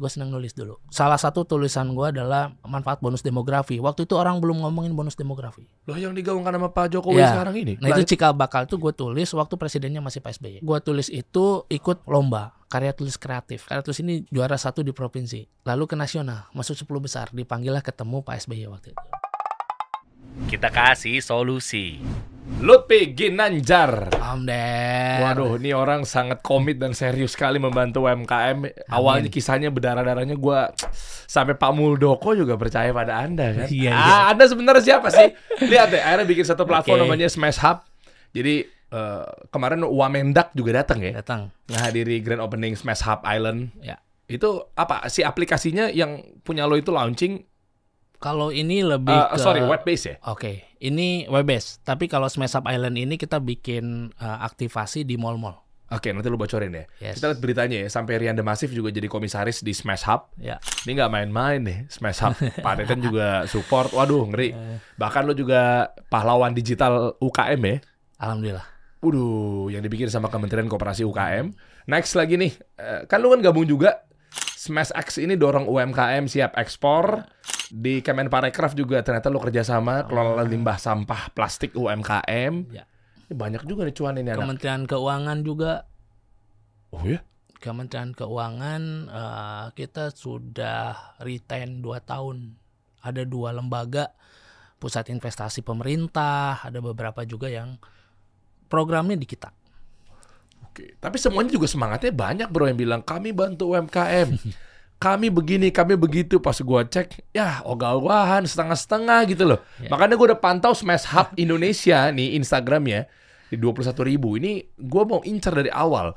gue seneng nulis dulu. Salah satu tulisan gue adalah manfaat bonus demografi. Waktu itu orang belum ngomongin bonus demografi. Loh yang digaungkan sama Pak Jokowi Ya. sekarang ini. Nah itu cikal bakal itu gue tulis waktu presidennya masih Pak SBY. Gue tulis itu ikut lomba karya tulis kreatif. Karya tulis ini juara satu di provinsi. Lalu ke nasional, masuk 10 besar. Dipanggillah ketemu Pak SBY waktu itu. Kita kasih solusi. Lutfi Ginanjar. Om Der. Waduh, ini orang sangat komit dan serius sekali membantu UMKM. Awalnya kisahnya berdarah-darahnya gua sampai Pak Muldoko juga percaya pada Anda kan. Iya, ah, iya. Anda sebenarnya siapa sih? Lihat deh, akhirnya bikin satu platform Oke. namanya Smash Hub. Jadi eh, kemarin Wamendak juga datang ya, Datang. ngehadiri grand opening Smash Hub Island. Ya. Itu apa sih aplikasinya yang punya lo itu launching? Kalau ini lebih Eh, ke sorry, web base ya? Oke, ini web based. Tapi kalau Smash Up Island ini kita bikin eh, aktivasi di mall-mall. Oke, nanti lu bocorin ya. Yes. Kita lihat beritanya ya, sampai Rian Demasif juga jadi komisaris di Smash Hub. Ya. Ini nggak main-main nih, Smash Hub. Pak Teten juga support, waduh ngeri. Bahkan lo juga pahlawan digital UKM ya. Alhamdulillah. Waduh, yang dibikin sama Kementerian Koperasi UKM. Next lagi nih, eh, kan lu kan gabung juga. Smash X ini dorong UMKM siap ekspor. Di Kemenparekraf juga ternyata lo kerjasama kelola limbah sampah plastik UMKM. Ya. Ini banyak juga nih cuan ini anak. Kementerian Keuangan juga Oh ya? Kementerian Keuangan eh, kita sudah retain 2 tahun. Ada dua lembaga pusat investasi pemerintah, ada beberapa juga yang programnya di kita. Oke, tapi semuanya juga semangatnya banyak bro yang bilang kami bantu UMKM. kami begini, kami begitu. Pas gua cek, ya ogah-ogahan, setengah-setengah gitu loh. Ya. Makanya gua udah pantau Smash Hub Indonesia nih Instagramnya di 21 ribu. Ini gua mau incar dari awal.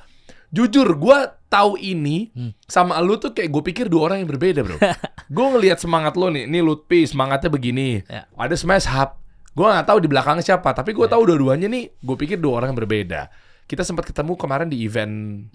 Jujur, gua tahu ini Hmm. sama lu tuh kayak gue pikir dua orang yang berbeda bro. gue ngelihat semangat lo nih, ini Lutfi semangatnya begini. Ya. Ada Smash Hub. Gue nggak tahu di belakangnya siapa, tapi Ya. gue tahu dua-duanya nih. Gue pikir dua orang yang berbeda. Kita sempat ketemu kemarin di event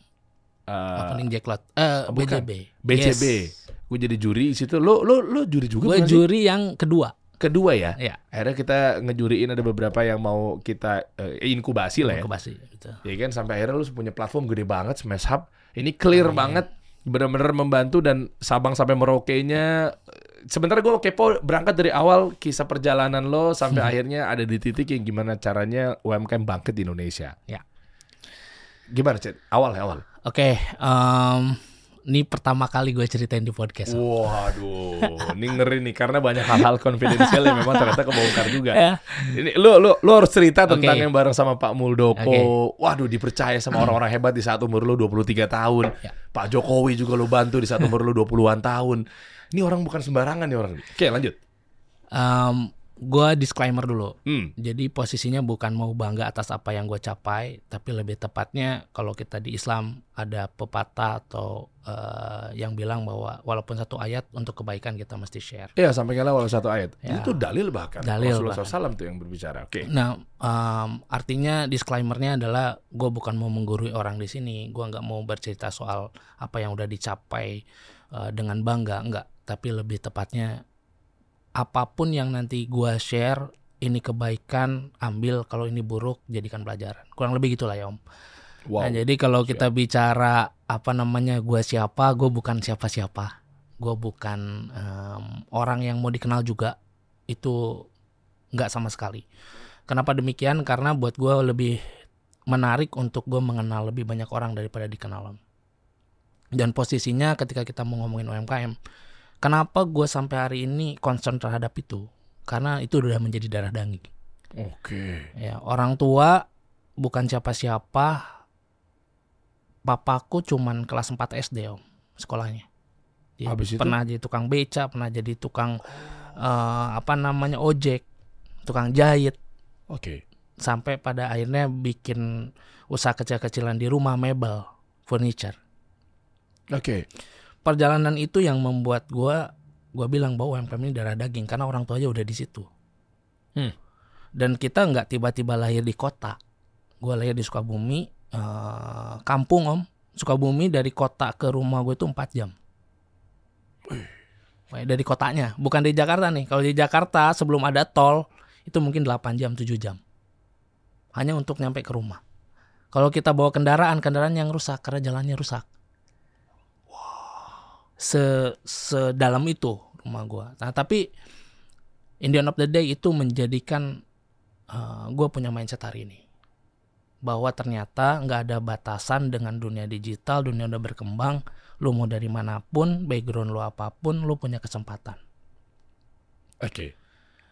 uh, Opening Jacklot. Eh bukan. BJB. BCB. Yes. Gue jadi juri di situ. Lo lo lo juri juga Gue sih? juri yang kedua. kedua ya. Ya. Akhirnya kita ngejuriin ada beberapa yang mau kita eh, inkubasi lah ya. Inkubasi, gitu. Ya kan sampai akhirnya lu punya platform gede banget Smash Hub. Ini clear Amin. banget benar-benar membantu dan Sabang sampai Merauke-nya sebenarnya gue kepo berangkat dari awal kisah perjalanan lo sampai akhirnya ada di titik yang gimana caranya UMKM bangkit di Indonesia. Ya. Gimana, Ced? Awal ya, awal. Oke, em, ini pertama kali gue ceritain di podcast. Waduh, ini ngeri nih karena banyak hal-hal konfidensial yang memang ternyata kebongkar juga. Ya. Ini lu lu lu harus cerita tentang Oke. yang bareng sama Pak Muldoko. Oke. Waduh, dipercaya sama orang-orang hebat di saat umur lu 23 tahun. Ya. Pak Jokowi juga lu bantu di saat umur lu 20-an tahun. Ini orang bukan sembarangan nih orang. ini. Oke, lanjut. Em, gue disclaimer dulu. Hmm. Jadi posisinya bukan mau bangga atas apa yang gue capai, tapi lebih tepatnya kalau kita di Islam ada pepatah atau eh, yang bilang bahwa walaupun satu ayat untuk kebaikan kita mesti share. Iya, sampaikan walau satu ayat. Ya. Itu dalil bahkan. Dalil Rasulullah bahkan. SAW tuh yang berbicara. Oke. Nah, em, artinya disclaimernya adalah gue bukan mau menggurui orang di sini, gue nggak mau bercerita soal apa yang udah dicapai eh, dengan bangga, enggak. Tapi lebih tepatnya apa pun yang nanti gue share ini kebaikan ambil kalau ini buruk jadikan pelajaran kurang lebih gitulah ya om. Wow. Nah, jadi kalau kita bicara apa namanya gue siapa, gue bukan siapa-siapa, gue bukan em, orang yang mau dikenal juga itu nggak sama sekali. Kenapa demikian? Karena buat gue lebih menarik untuk gue mengenal lebih banyak orang daripada dikenal om. Dan posisinya ketika kita mau ngomongin UMKM, kenapa gue sampai hari ini concern terhadap itu? Karena itu udah menjadi darah daging. Oke. Ya, orang tua bukan siapa-siapa. Papaku cuman kelas 4 SD, Om, sekolahnya. Dia Habis itu? pernah jadi tukang beca, pernah jadi tukang eh, apa namanya ojek, tukang jahit, Oke. sampai pada akhirnya bikin usaha kecil-kecilan di rumah mebel, furniture. Oke. Perjalanan itu yang membuat gua gua bilang bahwa UMKM ini darah daging karena orang tua aja udah di situ. Hmm. Dan kita nggak tiba-tiba lahir di kota. Gua lahir di Sukabumi, eh, kampung om. Sukabumi dari kota ke rumah gue itu 4 jam. Dari kotanya, bukan di Jakarta nih. Kalau di Jakarta sebelum ada tol itu mungkin 8 jam, 7 jam. Hanya untuk nyampe ke rumah. Kalau kita bawa kendaraan, kendaraan yang rusak karena jalannya rusak. Se sedalam itu rumah gua. Nah, tapi in the end of the day itu menjadikan uh, gua punya mindset hari ini bahwa ternyata nggak ada batasan dengan dunia digital, dunia udah berkembang, lu mau dari mana pun, background lu apa pun, lu punya kesempatan. Oke.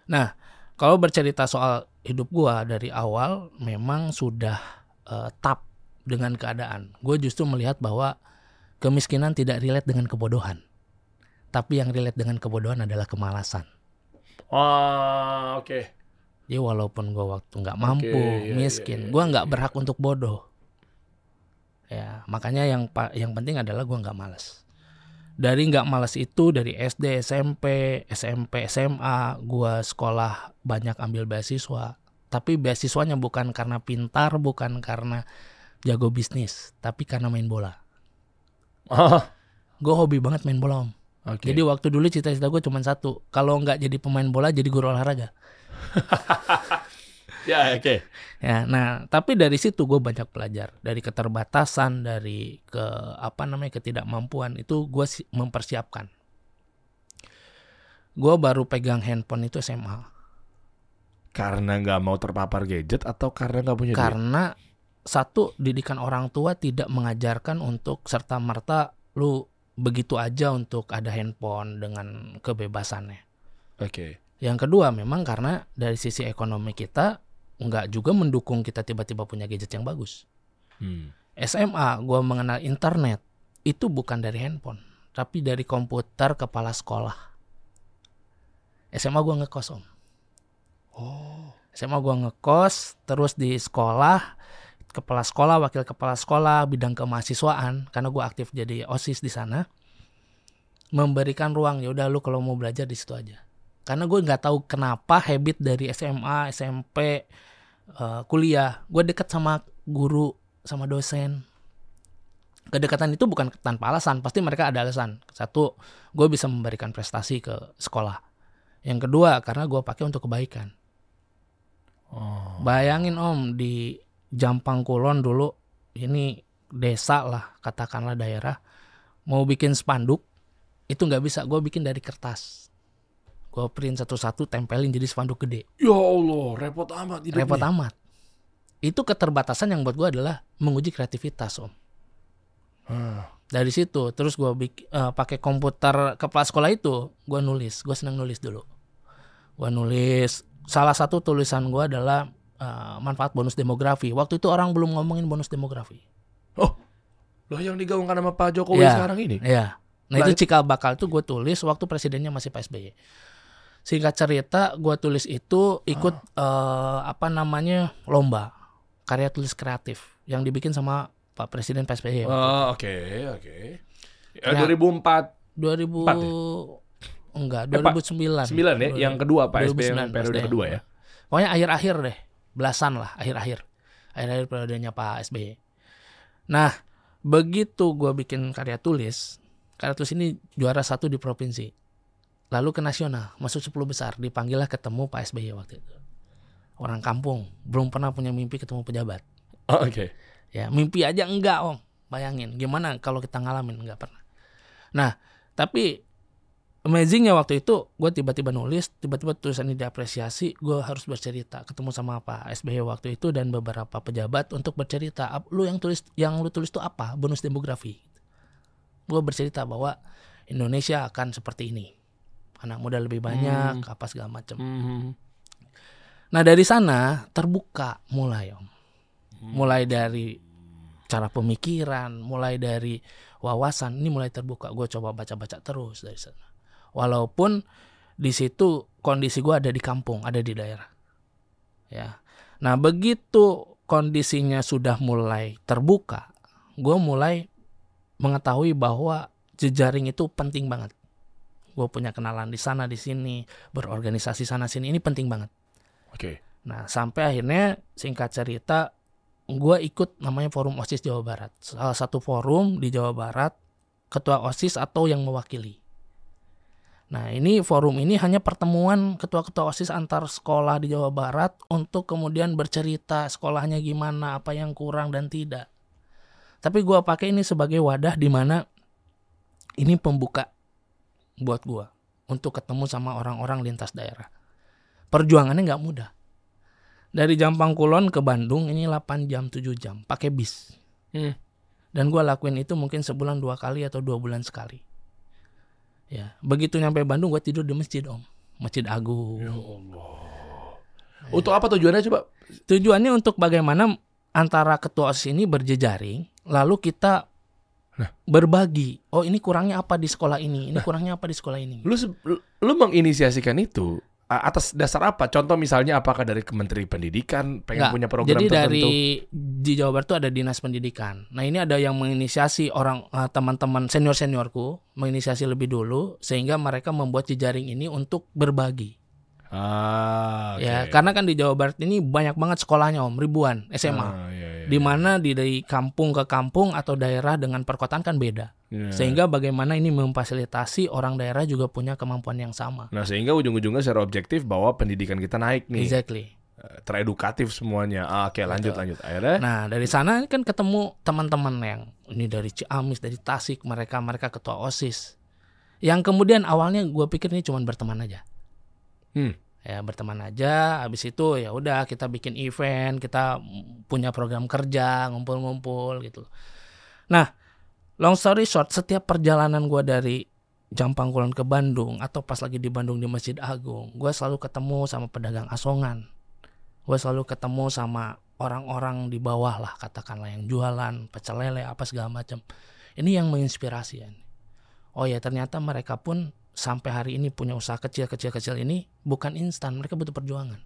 Nah, kalau bercerita soal hidup gua dari awal memang sudah uh, tap dengan keadaan. Gue justru melihat bahwa kemiskinan tidak relate dengan kebodohan. Tapi yang relate dengan kebodohan adalah kemalasan. Oh, oke. Jadi walaupun gue waktu nggak mampu, iya, iya, miskin, iya, gue nggak iya. berhak untuk bodoh. Ya, makanya yang yang penting adalah gue nggak malas. Dari nggak malas itu dari SD, SMP, SMP, SMA, gue sekolah banyak ambil beasiswa. Tapi beasiswanya bukan karena pintar, bukan karena jago bisnis, tapi karena main bola. Oh, Gue hobi banget main bola om. oke. Jadi waktu dulu cita-cita gue cuma satu, kalau nggak jadi pemain bola jadi guru olahraga. ya, oke. Ya, nah tapi dari situ gue banyak belajar dari keterbatasan, dari ke apa namanya ketidakmampuan itu gue mempersiapkan. Gue baru pegang handphone itu SMA Karena nggak mau terpapar gadget atau karena nggak punya duit? Satu didikan orang tua tidak mengajarkan untuk serta merta lu begitu aja untuk ada handphone dengan kebebasannya. Oke. Yang kedua memang karena dari sisi ekonomi kita nggak juga mendukung kita tiba-tiba punya gadget yang bagus. Hmm. SMA gue mengenal internet itu bukan dari handphone tapi dari komputer kepala sekolah SMA gue ngekos om Oh. SMA gue ngekos terus di sekolah kepala sekolah wakil kepala sekolah bidang kemahasiswaan karena gue aktif jadi osis di sana memberikan ruang ya udah lu kalau mau belajar di situ aja. Karena gue nggak tahu kenapa habit dari SMA SMP eh, kuliah gue deket sama guru sama dosen. Kedekatan itu bukan tanpa alasan pasti mereka ada alasan. Satu gue bisa memberikan prestasi ke sekolah. Yang kedua karena gue pakai untuk kebaikan. Oh. Bayangin om di Jampang Kulon dulu ini desa lah katakanlah daerah. Mau bikin spanduk itu nggak bisa. Gue bikin dari kertas. Gue print satu-satu tempelin jadi spanduk gede. Ya Allah, repot amat hidupnya. repot amat. Itu keterbatasan yang buat gue adalah menguji kreativitas om. Ah. dari situ terus gue eh, pakai komputer kepala sekolah itu gue nulis. Gue senang nulis dulu. Gue nulis. Salah satu tulisan gue adalah eh, manfaat bonus demografi waktu itu orang belum ngomongin bonus demografi Loh yang digaungkan sama Pak Jokowi Ya. sekarang ini? Iya. Nah itu cikal bakal tuh gue tulis waktu presidennya masih Pak SBY. Singkat cerita gue tulis itu ikut eh, apa namanya lomba karya tulis kreatif yang dibikin sama Pak Presiden Pak SBY. Oh, oke, oke. Ya, Ya. 2004 2000 empat ya? enggak Eh, Pak, 2009. 9 ya, yang kedua Pak SBY yang 2009 periode kedua ya. Pokoknya akhir-akhir deh, belasan lah, akhir-akhir. Akhir-akhir periodenya Pak SBY. Nah, begitu gue bikin karya tulis, karya tulis ini juara satu di provinsi. Lalu ke nasional, masuk 10 besar, dipanggillah ketemu Pak SBY waktu itu. Orang kampung, belum pernah punya mimpi ketemu pejabat. Oh, oke. Ya, mimpi aja enggak, Om. Bayangin, gimana kalau kita ngalamin enggak pernah. Nah, tapi amazingnya waktu itu gue tiba-tiba nulis, tiba-tiba tulisan ini diapresiasi, gue harus bercerita, ketemu sama Pak SBY waktu itu dan beberapa pejabat untuk bercerita, "Ap- lu yang tulis yang lu tulis itu apa? Bonus demografi. Gue bercerita bahwa Indonesia akan seperti ini. Anak muda lebih banyak, apa segala macam. Hmm. Nah dari sana terbuka mulai om, mulai dari cara pemikiran, mulai dari wawasan ini mulai terbuka. Gue coba baca-baca terus dari sana. Walaupun di situ kondisi gue ada di kampung, ada di daerah. Ya, nah begitu kondisinya sudah mulai terbuka, gue mulai mengetahui bahwa jejaring itu penting banget. Gue punya kenalan di sana di sini, berorganisasi sana sini ini penting banget. Oke. Nah, sampai akhirnya singkat cerita, gue ikut namanya Forum OSIS Jawa Barat. Salah satu forum di Jawa Barat, ketua OSIS atau yang mewakili. Nah, ini forum ini hanya pertemuan ketua-ketua OSIS antar sekolah di Jawa Barat untuk kemudian bercerita sekolahnya gimana, apa yang kurang dan tidak. Tapi gue pakai ini sebagai wadah di mana ini pembuka buat gua untuk ketemu sama orang-orang lintas daerah. Perjuangannya nggak mudah. Dari Jampang Kulon ke Bandung ini 8 jam 7 jam pakai bis. Hmm. Dan gua lakuin itu mungkin sebulan dua kali atau dua bulan sekali. Ya, begitu nyampe Bandung gua tidur di masjid om, masjid agung. Ya Allah. Untuk apa tujuannya coba? Tujuannya untuk bagaimana antara ketua OSIS ini berjejaring, lalu kita Nah. berbagi. Oh ini kurangnya apa di sekolah ini? Ini kurangnya apa di sekolah ini? Lu lu, menginisiasikan itu atas dasar apa? Contoh misalnya apakah dari Kementerian Pendidikan pengen Nggak. punya program Jadi tertentu? dari di Jawa Barat tuh ada dinas pendidikan. Nah ini ada yang menginisiasi orang eh, teman-teman senior seniorku menginisiasi lebih dulu sehingga mereka membuat jejaring ini untuk berbagi. Ah, oke. Ya karena kan di Jawa Barat ini banyak banget sekolahnya om ribuan SMA. Ah, iya, iya, Di mana di dari kampung ke kampung atau daerah dengan perkotaan kan beda. iya. Sehingga bagaimana ini memfasilitasi orang daerah juga punya kemampuan yang sama. Nah sehingga ujung-ujungnya secara objektif bahwa pendidikan kita naik nih, Exactly. Eh, teredukatif semuanya. Ah, Oke lanjut lanjut. Akhirnya, Nah dari sana kan ketemu teman-teman yang ini dari Ciamis, dari Tasik, mereka mereka ketua osis. Yang kemudian awalnya gue pikir ini cuma berteman aja. Hmm. Ya berteman aja. Habis itu ya udah kita bikin event, kita punya program kerja, ngumpul-ngumpul gitu. Nah long story short, setiap perjalanan gue dari Jampang Kulon ke Bandung atau pas lagi di Bandung di Masjid Agung, gue selalu ketemu sama pedagang asongan. Gue selalu ketemu sama orang-orang di bawah lah katakanlah yang jualan pecel lele apa segala macam. Ini yang menginspirasi ya. Oh ya ternyata mereka pun sampai hari ini punya usaha kecil-kecil-kecil ini bukan instan, mereka butuh perjuangan.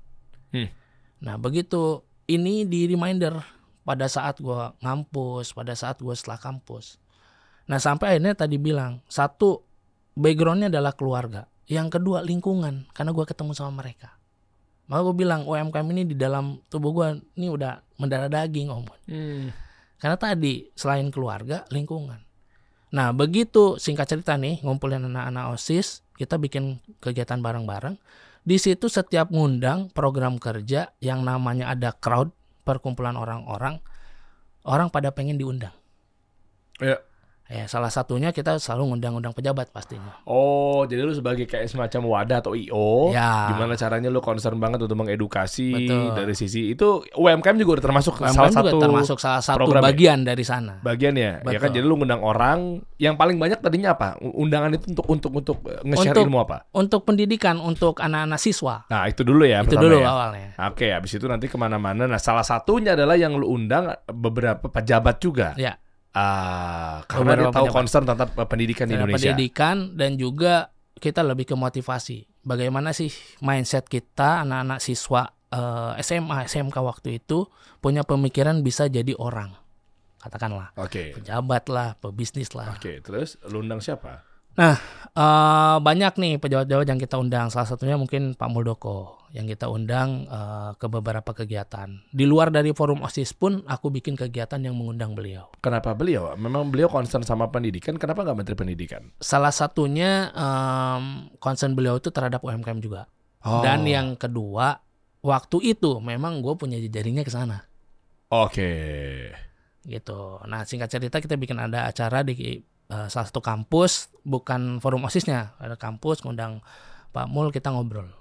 Hmm. Nah begitu ini di reminder pada saat gue ngampus, pada saat gue setelah kampus. Nah sampai akhirnya tadi bilang satu backgroundnya adalah keluarga, yang kedua lingkungan karena gue ketemu sama mereka. Maka gue bilang UMKM ini di dalam tubuh gue ini udah mendarah daging om. Hmm. Karena tadi selain keluarga, lingkungan. Nah begitu singkat cerita nih ngumpulin anak-anak osis, kita bikin kegiatan bareng-bareng. Di situ setiap ngundang program kerja yang namanya ada crowd perkumpulan orang-orang, orang pada pengen diundang. Ya. Ya salah satunya kita selalu ngundang-undang pejabat pastinya. Oh, jadi lu sebagai kayak semacam wadah atau IO, Ya. gimana caranya lu concern banget untuk mengedukasi Betul. dari sisi itu UMKM juga udah termasuk UMKM salah juga satu termasuk salah satu program ya? bagian dari sana. bagian ya. Ya kan Betul. jadi lu ngundang orang yang paling banyak tadinya apa? Undangan itu untuk untuk untuk eh, nge-share ilmu apa? Untuk pendidikan untuk anak-anak siswa. Nah, itu dulu ya itu dulu ya. awalnya. Oke, habis itu nanti ke mana-mana. Nah, salah satunya adalah yang lu undang beberapa pejabat juga. Ya. Ah, karena Beberapa tahu concern tentang pendidikan di Indonesia. pendidikan dan juga kita lebih ke motivasi. Bagaimana sih mindset kita anak-anak siswa eh, SMA, SMK waktu itu punya pemikiran bisa jadi orang. Katakanlah Oke. pejabat lah, pebisnis lah. Oke, terus lu undang siapa? Eh, banyak nih pejabat-pejabat yang kita undang. Salah satunya mungkin Pak Muldoko yang kita undang eh, ke beberapa kegiatan. Di luar dari forum OSIS pun aku bikin kegiatan yang mengundang beliau. Kenapa beliau? Memang beliau concern sama pendidikan. Kenapa nggak Menteri Pendidikan? Salah satunya em, concern beliau itu terhadap UMKM juga. Oh. Dan yang kedua, waktu itu memang gue punya jejaringnya ke sana Oke. gitu. Nah singkat cerita kita bikin ada acara di eh, salah satu kampus, bukan forum osisnya, ada kampus ngundang Pak Mul kita ngobrol.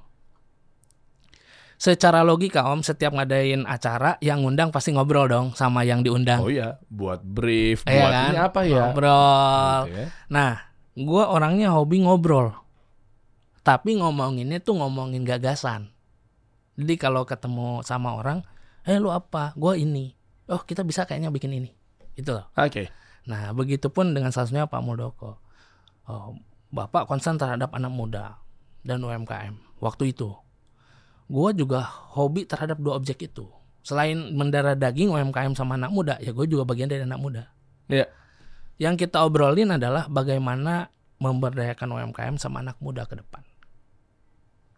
Secara logika Om, setiap ngadain acara yang ngundang pasti ngobrol dong sama yang diundang. Oh iya, buat brief, Iya buat kan? ini apa ya? Ngobrol. Gitu ya. Nah, gue orangnya hobi ngobrol. Tapi ngomonginnya tuh ngomongin gagasan. Jadi kalau ketemu sama orang, eh lu apa? Gue ini. Oh kita bisa kayaknya bikin ini. Itu loh. Oke. Nah begitupun dengan satunya Pak Muldoko. Oh, Bapak konsen terhadap anak muda dan UMKM. Waktu itu. Gue juga hobi terhadap dua objek itu. Selain mendarah daging UMKM sama anak muda, ya gue juga bagian dari anak muda. Iya. Yang kita obrolin adalah bagaimana memberdayakan UMKM sama anak muda ke depan.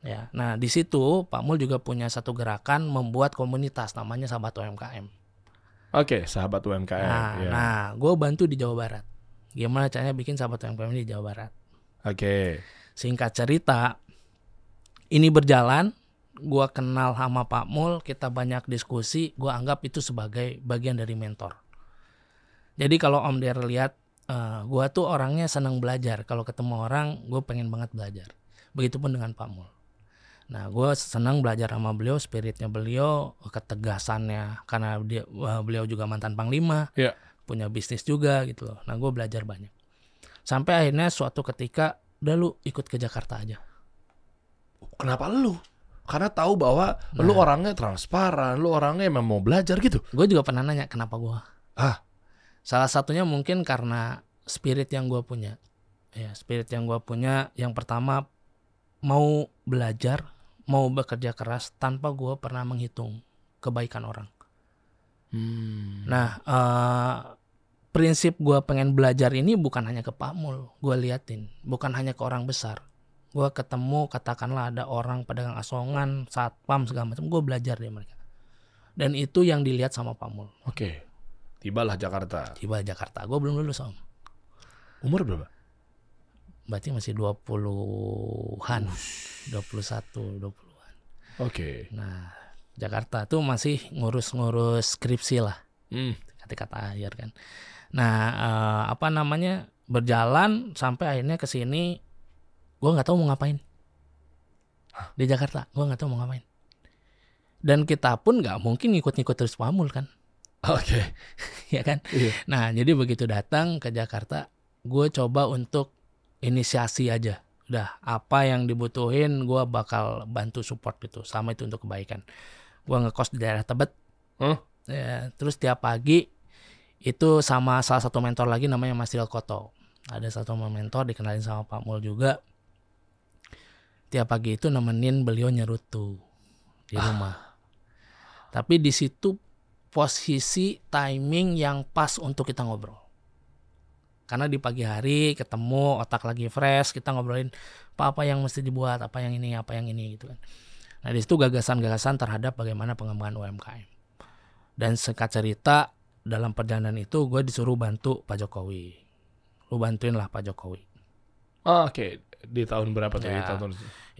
Ya, nah di situ Pak Mul juga punya satu gerakan membuat komunitas namanya Sahabat UMKM. Oke, sahabat UMKM. Nah, ya. nah gue bantu di Jawa Barat. Gimana caranya bikin Sahabat UMKM di Jawa Barat? Oke. Singkat cerita, ini berjalan. Gue kenal sama Pak Mul, kita banyak diskusi. Gue anggap itu sebagai bagian dari mentor. Jadi kalau Om Der lihat eh, gua tuh orangnya senang belajar. Kalau ketemu orang, gue pengen banget belajar. Begitupun dengan Pak Mul. Nah, gue senang belajar sama beliau, spiritnya beliau, ketegasannya, karena dia beliau juga mantan panglima, Iya. punya bisnis juga gitu loh. Nah, gue belajar banyak. Sampai akhirnya suatu ketika, udah lu ikut ke Jakarta aja. Kenapa lu? Karena tahu bahwa lu Nah. orangnya transparan, lu orangnya emang mau belajar gitu. Gue juga pernah nanya kenapa gue. Ah. Salah satunya mungkin karena spirit yang gue punya. Ya, spirit yang gue punya, yang pertama mau belajar, mau bekerja keras tanpa gue pernah menghitung kebaikan orang. Hmm. Nah, eh, prinsip gue pengen belajar ini bukan hanya ke Pak Mul, gue liatin, bukan hanya ke orang besar. Gue ketemu, katakanlah ada orang pedagang asongan, satpam segala macam, gue belajar dari mereka. Dan itu yang dilihat sama Pak Mul. Oke. Tibalah Jakarta. Tiba Jakarta, gue belum lulus om. Umur berapa? Berarti masih 20-an, 21, 20-an. Oke. Nah, Jakarta tuh masih ngurus-ngurus skripsi lah. Hmm. kata-kata akhir kan. Nah, eh, apa namanya berjalan sampai akhirnya ke sini, gue nggak tahu mau ngapain di Jakarta, gue nggak tahu mau ngapain. Dan kita pun nggak mungkin ngikut-ngikut terus pamul kan, Oke. ya kan. Iya. Nah, jadi begitu datang ke Jakarta, gue coba untuk inisiasi aja. Udah apa yang dibutuhin, gue bakal bantu support gitu. Sama itu untuk kebaikan. Gue ngekos di daerah Tebet. Huh? Ya, terus tiap pagi itu sama salah satu mentor lagi namanya Mas Rio Koto. Ada satu mentor dikenalin sama Pak Mul juga. Tiap pagi itu nemenin beliau nyerutu di rumah. Tapi di situ posisi timing yang pas untuk kita ngobrol. Karena di pagi hari ketemu otak lagi fresh, kita ngobrolin apa apa yang mesti dibuat, apa yang ini, apa yang ini gitu kan. Nah di situ gagasan-gagasan terhadap bagaimana pengembangan UMKM. Dan singkat cerita dalam perjalanan itu gue disuruh bantu Pak Jokowi. Lu bantuin lah Pak Jokowi. Ah, Oke. Di tahun berapa tuh? Ya. Di tahun...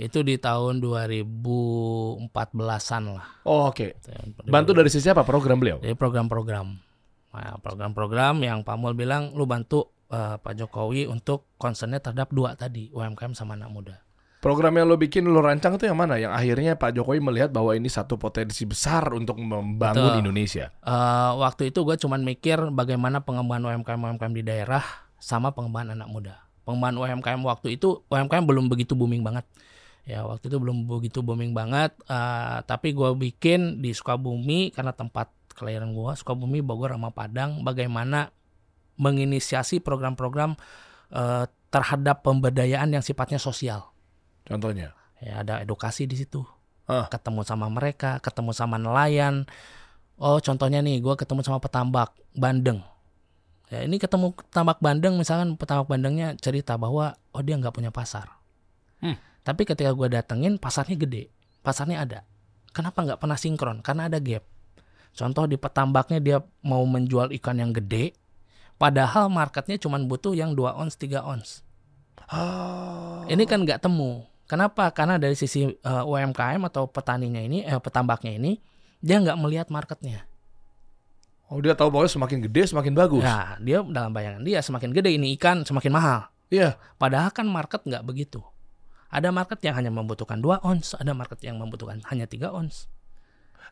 Itu di tahun 2014-an lah. Oh, oke. Bantu dari sisi apa? Program beliau? Jadi program-program. Nah, program-program yang Pak Mul bilang lu bantu eh, Pak Jokowi untuk concernnya terhadap dua tadi, UMKM sama anak muda. Program yang lo bikin, lo rancang itu yang mana? Yang akhirnya Pak Jokowi melihat bahwa ini satu potensi besar untuk membangun Betul. Indonesia. Eh, waktu itu gue cuman mikir bagaimana pengembangan UMKM UMKM di daerah sama pengembangan anak muda. Pengembangan UMKM waktu itu UMKM belum begitu booming banget. Ya waktu itu belum begitu booming banget. eh, tapi gue bikin di Sukabumi karena tempat kelahiran gue Sukabumi, Bogor sama Padang. Bagaimana menginisiasi program-program eh, terhadap pemberdayaan yang sifatnya sosial. Contohnya. Ya ada edukasi di situ. Ah. Ketemu sama mereka, ketemu sama nelayan. Oh, contohnya nih, gua ketemu sama petambak Bandeng. Ya, ini ketemu petambak Bandeng, misalkan petambak Bandengnya cerita bahwa oh dia nggak punya pasar. Hmm. Tapi ketika gua datengin, pasarnya gede, pasarnya ada. Kenapa nggak pernah sinkron? Karena ada gap. Contoh di petambaknya dia mau menjual ikan yang gede, padahal marketnya cuma butuh yang 2 ons, 3 ons. Ah. Ini kan nggak temu. Kenapa? Karena dari sisi eh, UMKM atau petaninya ini, eh, petambaknya ini, dia nggak melihat marketnya. Oh, dia tahu bahwa semakin gede semakin bagus. Nah, dia dalam bayangan dia semakin gede ini ikan semakin mahal. Iya. Padahal kan market nggak begitu. Ada market yang hanya membutuhkan 2 ons, ada market yang membutuhkan hanya 3 ons.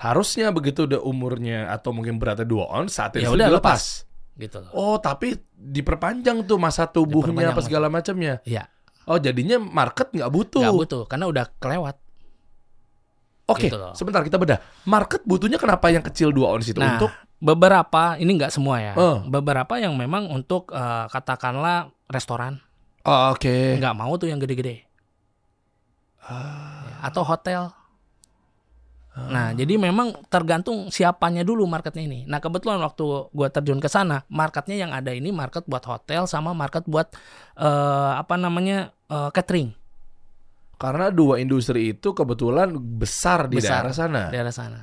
Harusnya begitu udah umurnya atau mungkin beratnya 2 ons saat itu Ya udah dilepas. Gitu loh. Oh, tapi diperpanjang tuh masa tubuhnya apa segala macamnya. Iya, Oh, jadinya market nggak butuh. nggak butuh karena udah kelewat. Oke, Gitu loh. sebentar kita bedah. Market butuhnya kenapa yang kecil 2 ons itu Nah, untuk beberapa ini nggak semua ya. Oh. Beberapa yang memang untuk eh, katakanlah restoran Oh, Oke. nggak mau tuh yang gede-gede. Ah. atau hotel. Nah, jadi memang tergantung siapanya dulu marketnya ini. Nah, kebetulan waktu gua terjun ke sana, marketnya yang ada ini market buat hotel sama market buat eh, apa namanya eh, catering Karena dua industri itu kebetulan besar di Besar. daerah sana. daerah sana.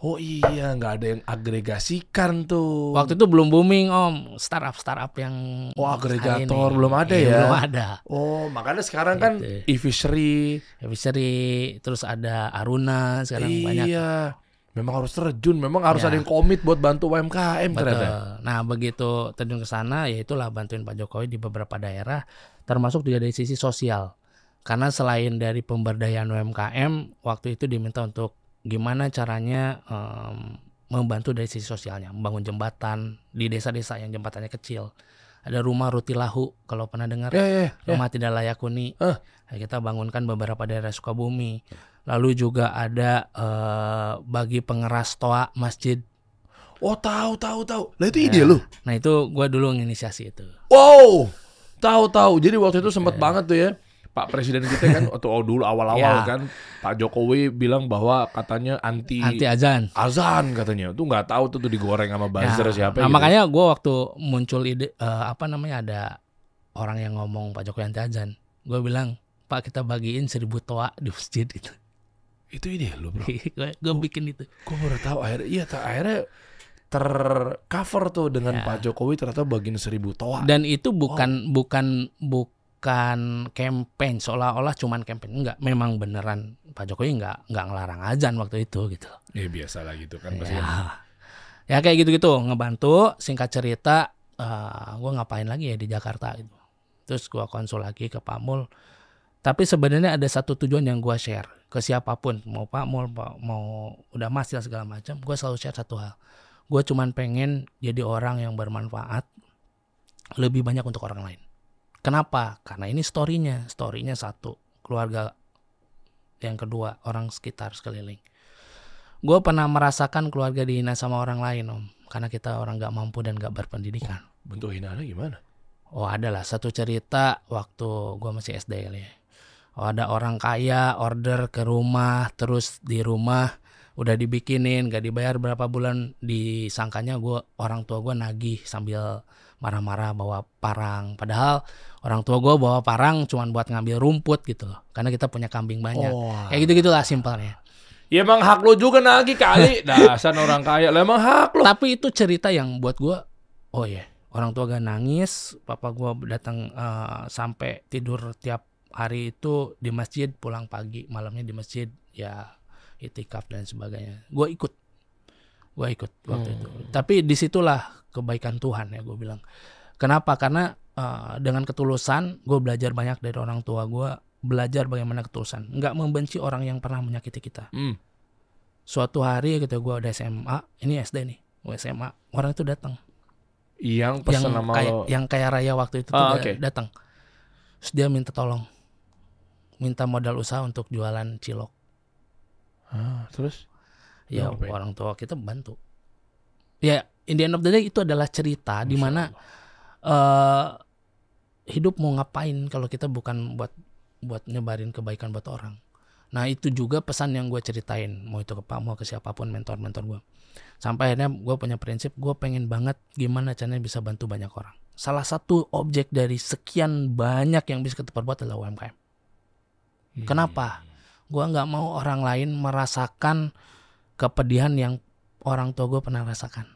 Oh iya, nggak ada yang agregasikan tuh. Waktu itu belum booming om, startup startup yang Oh, agregator belum ada Iya, ya? Belum ada. Oh, makanya sekarang kan Gitu. e-fishery. Fishery, terus ada Aruna sekarang iya. banyak. Memang harus terjun, memang harus Ya. ada yang komit buat bantu UMKM Betul. ternyata. Nah, begitu terjun ke sana, ya itulah bantuin Pak Jokowi di beberapa daerah, termasuk juga dari sisi sosial. Karena selain dari pemberdayaan UMKM, waktu itu diminta untuk gimana caranya em, membantu dari sisi sosialnya, membangun jembatan di desa-desa yang jembatannya kecil. Ada rumah Rutilahu, kalau pernah dengar, Ya, ya, ya. rumah tidak layak huni. Eh. Nah, kita bangunkan beberapa daerah Sukabumi. Lalu juga ada eh, bagi pengeras toa masjid. Oh tahu tahu tahu. Lah itu Ya. ide lu. Nah itu gua dulu nginisiasi itu. Wow. Tahu tahu. Jadi waktu itu sempat banget tuh ya. Pak Presiden kita kan waktu oh, dulu awal-awal Ya. kan Pak Jokowi bilang bahwa katanya anti, Anti azan. azan katanya. Tuh nggak tahu tuh, tuh digoreng sama buzzer Ya, siapa Nah, gitu. makanya gua waktu muncul ide eh, apa namanya ada orang yang ngomong Pak Jokowi anti azan. Gua bilang Pak kita bagiin seribu toa di masjid itu. itu ide lu, Bro. gue bikin itu. Gue baru tahu akhirnya iya tak akhirnya tercover tuh dengan Ya. Pak Jokowi ternyata bagian seribu toa. Dan itu bukan bukan bukan campaign seolah-olah cuman campaign enggak memang beneran Pak Jokowi enggak enggak ngelarang azan waktu itu gitu. Ya biasa lah gitu kan pasti. Ya, ya kayak gitu-gitu ngebantu. Singkat cerita, gue ngapain lagi ya di Jakarta gitu. Terus gue konsul lagi ke Pak Mul. Tapi sebenarnya ada satu tujuan yang gue share ke siapa pun, mau Pak Mul, Pak- mau udah Mas segala macam. Gue selalu share satu hal. Gue cuman pengen jadi orang yang bermanfaat lebih banyak untuk orang lain. Kenapa? Karena ini storynya, storynya satu keluarga, yang kedua orang sekitar sekeliling. Gue pernah merasakan keluarga dihina sama orang lain om karena kita orang nggak mampu dan nggak berpendidikan. Bentuk hinaannya gimana? oh ada lah. Satu cerita waktu gue masih SD kali ya. Oh ada orang kaya order ke rumah terus di rumah udah dibikinin gak dibayar berapa bulan disangkanya gue orang tua gue nagih sambil marah-marah bawa parang padahal orang tua gue bawa parang cuman buat ngambil rumput gitu loh karena kita punya kambing banyak Oh. kayak gitu gitulah simpelnya Ya emang hak lo juga nagih kali. Dasar orang kaya. Lah emang hak lo. Tapi itu cerita yang buat gua oh ya, orang tua gak nangis, papa gua datang eh, sampai tidur tiap hari itu di masjid, pulang pagi, malamnya di masjid, ya itikaf dan sebagainya. Gua ikut. Gua ikut waktu itu. Tapi di situlah kebaikan Tuhan ya gue bilang. Kenapa? Karena eh, dengan ketulusan gue belajar banyak dari orang tua gua belajar bagaimana ketulusan nggak membenci orang yang pernah menyakiti kita Hmm. suatu hari gitu gue udah SMA ini SD nih gue SMA orang itu datang Yang yang pesan sama kayak lo. yang kaya raya waktu itu tuh Ah, oke. datang terus dia minta tolong minta modal usaha untuk jualan cilok Ah, terus? Ya orang tua kita bantu ya in the end of the day itu adalah cerita di mana eh hidup mau ngapain kalau kita bukan buat buat nyebarin kebaikan buat orang. Nah itu juga pesan yang gue ceritain mau itu ke Pak mau ke siapa pun mentor-mentor gue. Sampai akhirnya gue punya prinsip gue pengen banget gimana caranya bisa bantu banyak orang. Salah satu objek dari sekian banyak yang bisa kita perbuat adalah UMKM. Hmm. Kenapa? Gue nggak mau orang lain merasakan kepedihan yang orang tua gue pernah rasakan.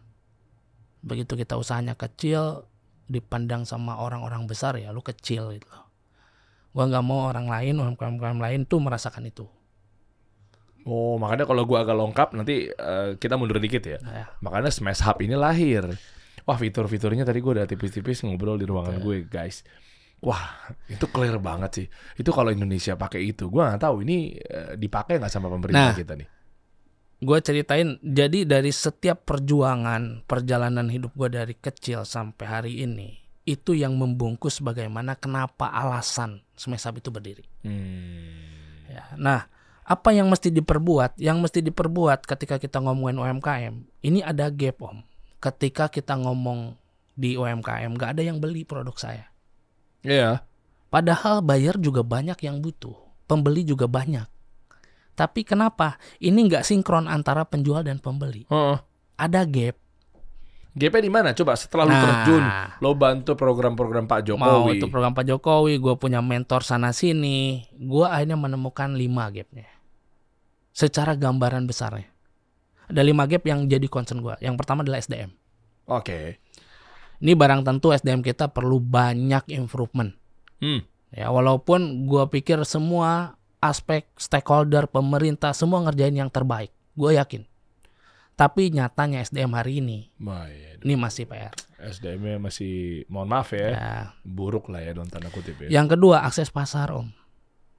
Begitu kita usahanya kecil, dipandang sama orang-orang besar ya lu kecil gitu loh. Gua nggak mau orang lain, UMKM lain tuh merasakan itu. Oh, makanya kalau gua agak lengkap nanti eh, kita mundur dikit ya. Nah, ya. Makanya Smash Hub ini lahir. Wah, fitur-fiturnya tadi gua udah tipis-tipis ngobrol di ruangan gue, guys. Wah, itu clear banget sih. Itu kalau Indonesia pakai itu, gua nggak tahu ini eh, dipakai nggak sama pemerintah Nah. kita nih. Gue ceritain, jadi dari setiap perjuangan perjalanan hidup gue dari kecil sampai hari ini, itu yang membungkus bagaimana kenapa alasan Smesab itu berdiri. Hmm. Ya, nah, apa yang mesti diperbuat? Yang mesti diperbuat ketika kita ngomongin UMKM, ini ada gap om. Ketika kita ngomong di UMKM, nggak ada yang beli produk saya. Iya. Padahal buyer juga banyak yang butuh, pembeli juga banyak. Tapi kenapa ini nggak sinkron antara penjual dan pembeli? Heeh. Ada gap. GP di mana? Coba setelah lu Nah. terjun, lo bantu program-program Pak Mau Jokowi. itu program Pak Jokowi, gue punya mentor sana sini, gue akhirnya menemukan lima gapnya. Secara gambaran besarnya, ada lima gap yang jadi concern gue. Yang pertama adalah SDM. Oke. Ini barang tentu SDM kita perlu banyak improvement. Hmm. Ya, walaupun gue pikir semua aspek stakeholder, pemerintah, semua ngerjain yang terbaik. Gue yakin. Tapi nyatanya SDM hari ini Wah, iya. ini masih PR. SDM-nya masih mohon maaf ya, Ya. buruk lah ya dalam tanda kutip ya. Yang kedua akses pasar om.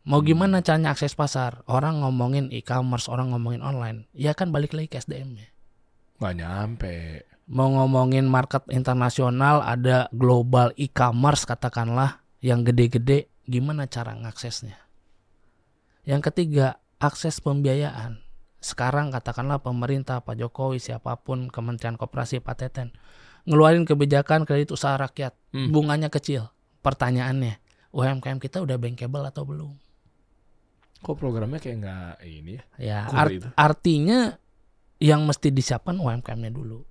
Mau Hmm. gimana caranya akses pasar? Orang ngomongin e-commerce, orang ngomongin online. Ya kan balik lagi ke SDM-nya. Nggak nyampe. Mau ngomongin market internasional, ada global e-commerce katakanlah yang gede-gede. Gimana cara ngaksesnya? Yang ketiga akses pembiayaan. Sekarang katakanlah pemerintah, Pak Jokowi, siapa pun, Kementerian Koperasi, Pak Teten, ngeluarin kebijakan kredit usaha rakyat, Hmm. bunganya kecil. Pertanyaannya, UMKM kita udah bankable atau belum? Kok programnya kayak nggak ini ya? Ya, art- itu. artinya yang mesti disiapkan UMKM-nya dulu,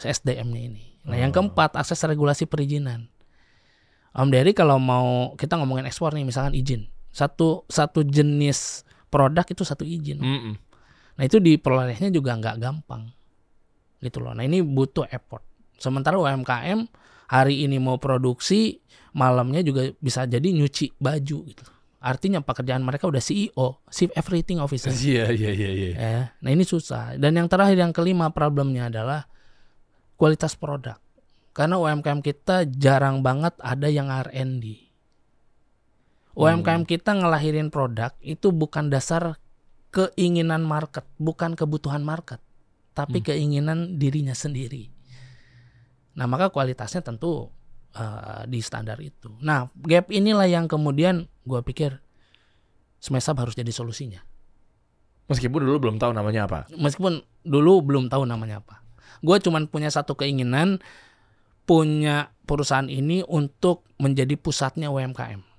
SDM-nya ini. Nah, yang Oh. keempat akses regulasi perizinan. Om Dery kalau mau kita ngomongin ekspor nih, misalkan izin, satu satu jenis produk itu satu izin. Mm-mm. Nah itu diperolehnya juga nggak gampang, gitu loh. Nah ini butuh effort. Sementara UMKM hari ini mau produksi, malamnya juga bisa jadi nyuci baju gitu. Artinya pekerjaan mereka udah CEO, Chief Everything Officer. Iya iya iya iya. Ya, nah ini susah. Dan yang terakhir yang kelima problemnya adalah kualitas produk. Karena UMKM kita jarang banget ada yang R&D. UMKM kita ngelahirin produk itu bukan dasar keinginan market, bukan kebutuhan market, tapi keinginan dirinya sendiri. Nah, maka kualitasnya tentu eh, di standar itu. Nah, gap inilah yang kemudian gue pikir Smesab harus jadi solusinya. Meskipun dulu belum tahu namanya apa. Meskipun dulu belum tahu namanya apa. Gue cuman punya satu keinginan, punya perusahaan ini untuk menjadi pusatnya UMKM.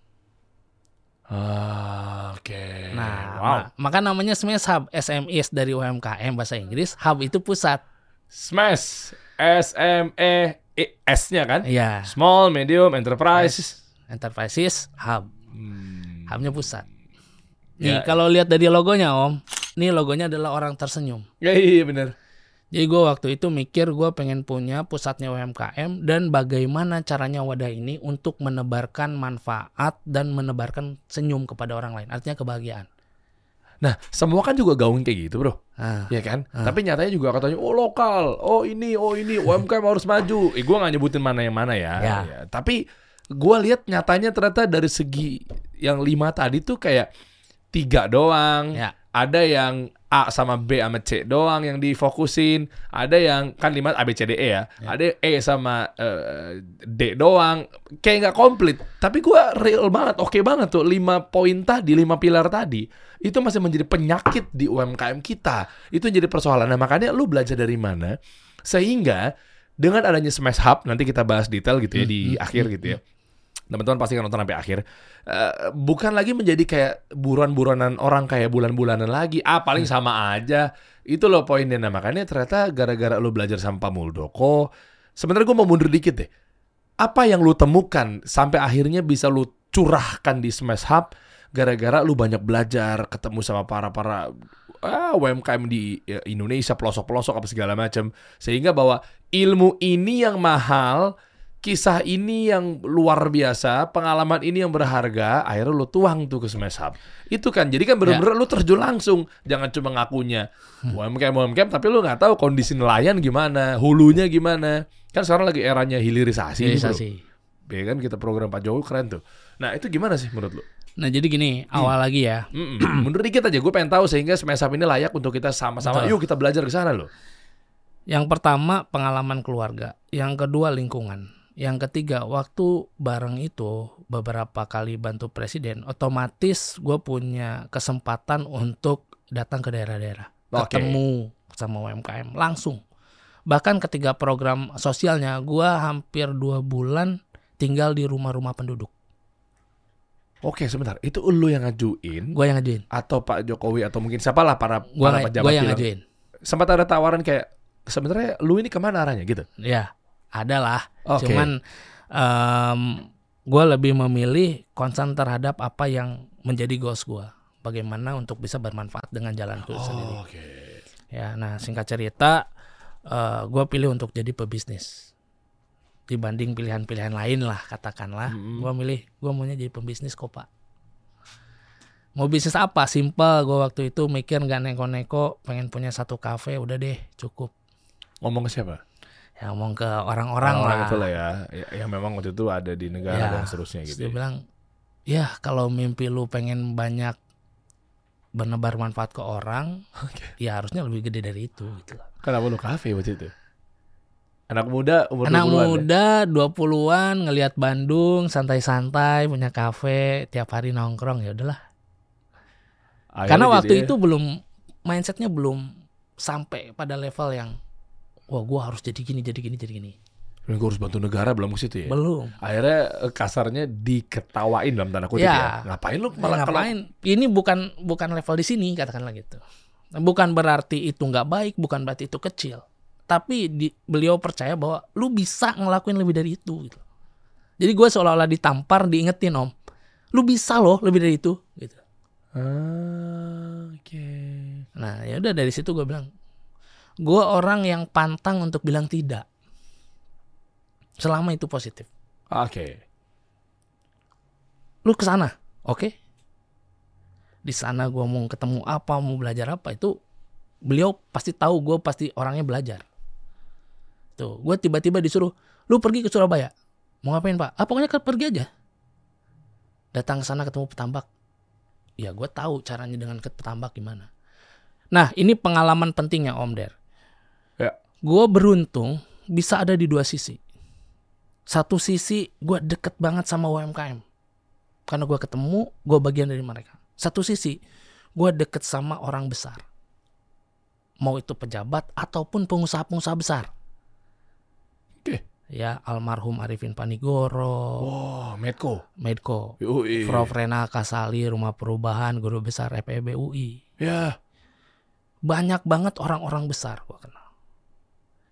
Ah, Oke. Nah, wow. ma- maka namanya Smash Hub, SMEs dari UMKM bahasa Inggris. Hub itu pusat. Smash S M E E S-nya kan? Iya. Small, medium, enterprise. Enterprises Hub. Hmm. Hubnya pusat. Nih, Ya. kalau lihat dari logonya, Om. Nih logonya adalah orang tersenyum. Ya, iya bener. Jadi gue waktu itu mikir gue pengen punya pusatnya UMKM dan bagaimana caranya wadah ini untuk menebarkan manfaat dan menebarkan senyum kepada orang lain. Artinya kebahagiaan. Nah, semua kan juga gaung kayak gitu, bro. Ah, Ya kan? Tapi nyatanya juga katanya, oh lokal, oh ini, oh ini, UMKM harus maju. Eh, gue gak nyebutin mana yang mana ya. Ya. Ya, Tapi gue lihat nyatanya ternyata dari segi yang lima tadi tuh kayak tiga doang. Ya. Ada yang A sama B sama C doang yang difokusin. Ada yang kan lima A B C D E ya. Ada E sama eh, D doang. Kayak nggak komplit. Tapi gue real banget, oke banget tuh lima poin tadi, lima pilar tadi itu masih menjadi penyakit di UMKM kita. Itu jadi persoalan. Nah makanya lu belajar dari mana sehingga dengan adanya Smash Hub nanti kita bahas detail gitu ya di akhir gitu ya. Teman-teman pasti akan nonton sampai akhir. Eh, bukan lagi menjadi kayak buruan-buruanan orang kayak bulan-bulanan lagi. Ah paling sama aja. Itu loh poinnya. Nah makanya ternyata gara-gara lu belajar sama Pak Muldoko. Sebenarnya gue mau mundur dikit deh. Apa yang lu temukan sampai akhirnya bisa lu curahkan di Smash Hub gara-gara lu banyak belajar ketemu sama para para ah, UMKM di ya, Indonesia pelosok-pelosok apa segala macam sehingga bahwa ilmu ini yang mahal kisah ini yang luar biasa pengalaman ini yang berharga akhirnya lu tuang tuh ke Smash Hub itu kan jadi kan bener-bener lu terjun langsung jangan cuma ngakunya UMKM UMKM tapi lu nggak tahu kondisi nelayan gimana hulunya gimana kan sekarang lagi eranya hilirisasi, bro. Hilirisasi. Ya kan kita program Pak Jokowi keren tuh. Nah itu gimana sih menurut lu? Nah jadi gini, awal lagi ya. Mm-mm. Mundur dikit aja, gue pengen tahu sehingga Smesap ini layak untuk kita sama-sama. Yuk kita belajar ke sana loh. Yang pertama pengalaman keluarga, yang kedua lingkungan, yang ketiga waktu bareng itu beberapa kali bantu presiden, otomatis gue punya kesempatan untuk datang ke daerah-daerah, Oke. ketemu sama UMKM langsung. Bahkan ketika program sosialnya, gue hampir dua bulan tinggal di rumah-rumah penduduk. Oke sebentar, itu lu yang ngajuin Gue yang ngajuin, atau Pak Jokowi atau mungkin siapalah para gue para pejabat yang bilang, ngajuin. sempat ada tawaran kayak sebenarnya lu ini ke mana arahnya gitu? Ya, ada lah. Oke. Cuman gue lebih memilih konsen terhadap apa yang menjadi goals gue. Bagaimana untuk bisa bermanfaat dengan jalanku sendiri. Oke. Ya, nah singkat cerita, gue pilih untuk jadi pebisnis dibanding pilihan-pilihan lain lah katakanlah. Mm-mm. Gue milih, gue maunya jadi pebisnis kok pak. Mau bisnis apa? Simple. Gue waktu itu mikir nggak neko-neko, pengen punya satu kafe, udah deh cukup. Ngomong ke siapa? Ya ngomong ke orang-orang lah. itu lah ya, ya, yang memang waktu itu ada di negara Ya, dan seterusnya Terus gitu. dia ya. bilang, ya kalau mimpi lu pengen banyak bernebar manfaat ke orang, ya harusnya lebih gede dari itu. Gitu. Kenapa lu kafe waktu itu? Anak muda umur Anak 20-an ya? muda 20-an ngelihat Bandung santai-santai punya kafe tiap hari nongkrong ya udahlah. Karena waktu ya, itu belum mindsetnya belum sampai pada level yang wah gua harus jadi gini jadi gini jadi gini. gue harus bantu negara belum ke situ ya. Belum. Akhirnya eh, kasarnya diketawain dalam tanda kutip ya. Ya. Ngapain lu Malah malah kalau ngapain? Ini bukan bukan level di sini katakanlah gitu. Bukan berarti itu nggak baik, bukan berarti itu kecil. Tapi di, beliau percaya bahwa lu bisa ngelakuin lebih dari itu. Gitu. Jadi gue seolah-olah ditampar, diingetin om, lu bisa loh lebih dari itu. Gitu. Ah, oke. Nah ya udah dari situ gue bilang, gue orang yang pantang untuk bilang tidak. Selama itu positif. Oke. Lu ke sana, oke? Di sana gue mau ketemu apa, mau belajar apa itu beliau pasti tahu gue pasti orangnya belajar. Tuh, gue tiba-tiba disuruh, lu pergi ke Surabaya. Mau ngapain pak? Ah pokoknya pergi aja. Datang ke sana ketemu petambak. Ya gue tahu caranya dengan petambak gimana. Nah ini pengalaman pentingnya Om Der. Gue beruntung bisa ada di dua sisi. Satu sisi gue deket banget sama UMKM. Karena gue ketemu, gue bagian dari mereka. Satu sisi, gue deket sama orang besar. Mau itu pejabat ataupun pengusaha-pengusaha besar. Oke. Ya, almarhum Arifin Panigoro, Oh, Medco. Medco, UI. Prof. Rena Kasali, Rumah Perubahan, Guru Besar FEB UI. Ya. Banyak banget orang-orang besar gue kenal.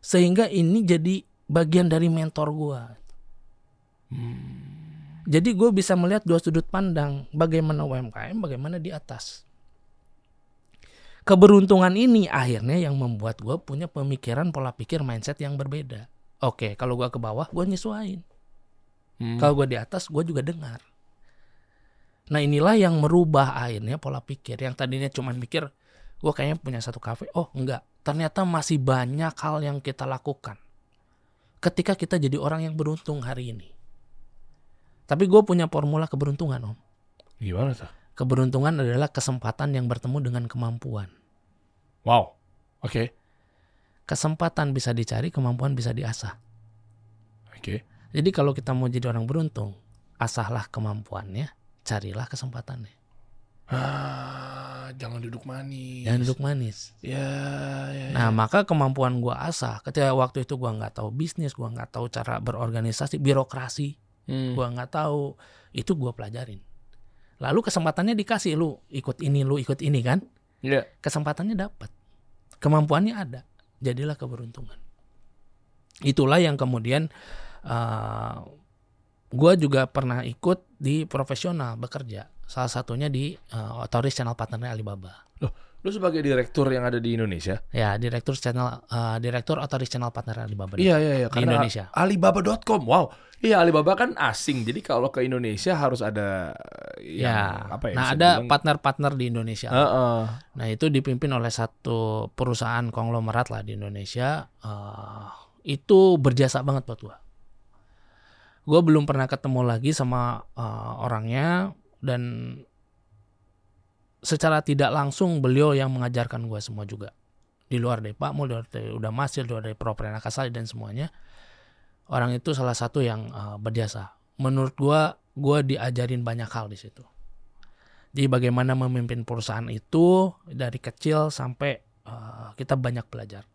Sehingga ini jadi bagian dari mentor gue. Jadi gue bisa melihat dua sudut pandang bagaimana UMKM, bagaimana di atas. Keberuntungan ini akhirnya yang membuat gue punya pemikiran pola pikir mindset yang berbeda. Oke, kalau gue ke bawah, gue nyesuain. Hmm. Kalau gue di atas, gue juga dengar. Nah inilah yang merubah akhirnya pola pikir. Yang tadinya cuma mikir, gue kayaknya punya satu kafe. Oh enggak, ternyata masih banyak hal yang kita lakukan. Ketika kita jadi orang yang beruntung hari ini. Tapi gue punya formula keberuntungan om. Gimana tuh? Keberuntungan adalah kesempatan yang bertemu dengan kemampuan. Wow. Oke. Kesempatan bisa dicari, kemampuan bisa diasah. Oke. Jadi kalau kita mau jadi orang beruntung, asahlah kemampuannya, carilah kesempatannya. Ah, jangan duduk manis. Jangan duduk manis. Ya, ya, ya. Nah, maka kemampuan gua asah. Ketika waktu itu gua nggak tahu bisnis, gua nggak tahu cara berorganisasi, birokrasi, Hmm. gua nggak tahu. Itu gua pelajarin. Lalu kesempatannya dikasih lu ikut ini, lu ikut ini kan? Iya. Kesempatannya dapat, kemampuannya ada, jadilah keberuntungan. Itulah yang kemudian uh, gua juga pernah ikut di profesional bekerja. Salah satunya di uh, otoris channel partnernya Alibaba. Lu sebagai direktur yang ada di Indonesia? Ya, direktur channel, uh, direktur otoris channel partner Alibaba. Iya, iya, iya. Di Karena Indonesia. Alibaba.com. Wow. Iya, Alibaba kan asing. Jadi kalau ke Indonesia harus ada yang Ya, apa ya? nah ada partner-partner di Indonesia. Heeh. Nah itu dipimpin oleh satu perusahaan konglomerat lah di Indonesia. Eh, itu berjasa banget buat gua. Gue belum pernah ketemu lagi sama eh, orangnya dan secara tidak langsung beliau yang mengajarkan gua semua juga. Di luar dari Pak Mul, di luar dari udah Masir, di luar dari Prof. Rena Kasali dan semuanya. Orang itu salah satu yang eh, berjasa. Menurut gua, gua diajarin banyak hal di situ. Jadi bagaimana memimpin perusahaan itu dari kecil sampai eh, kita banyak belajar.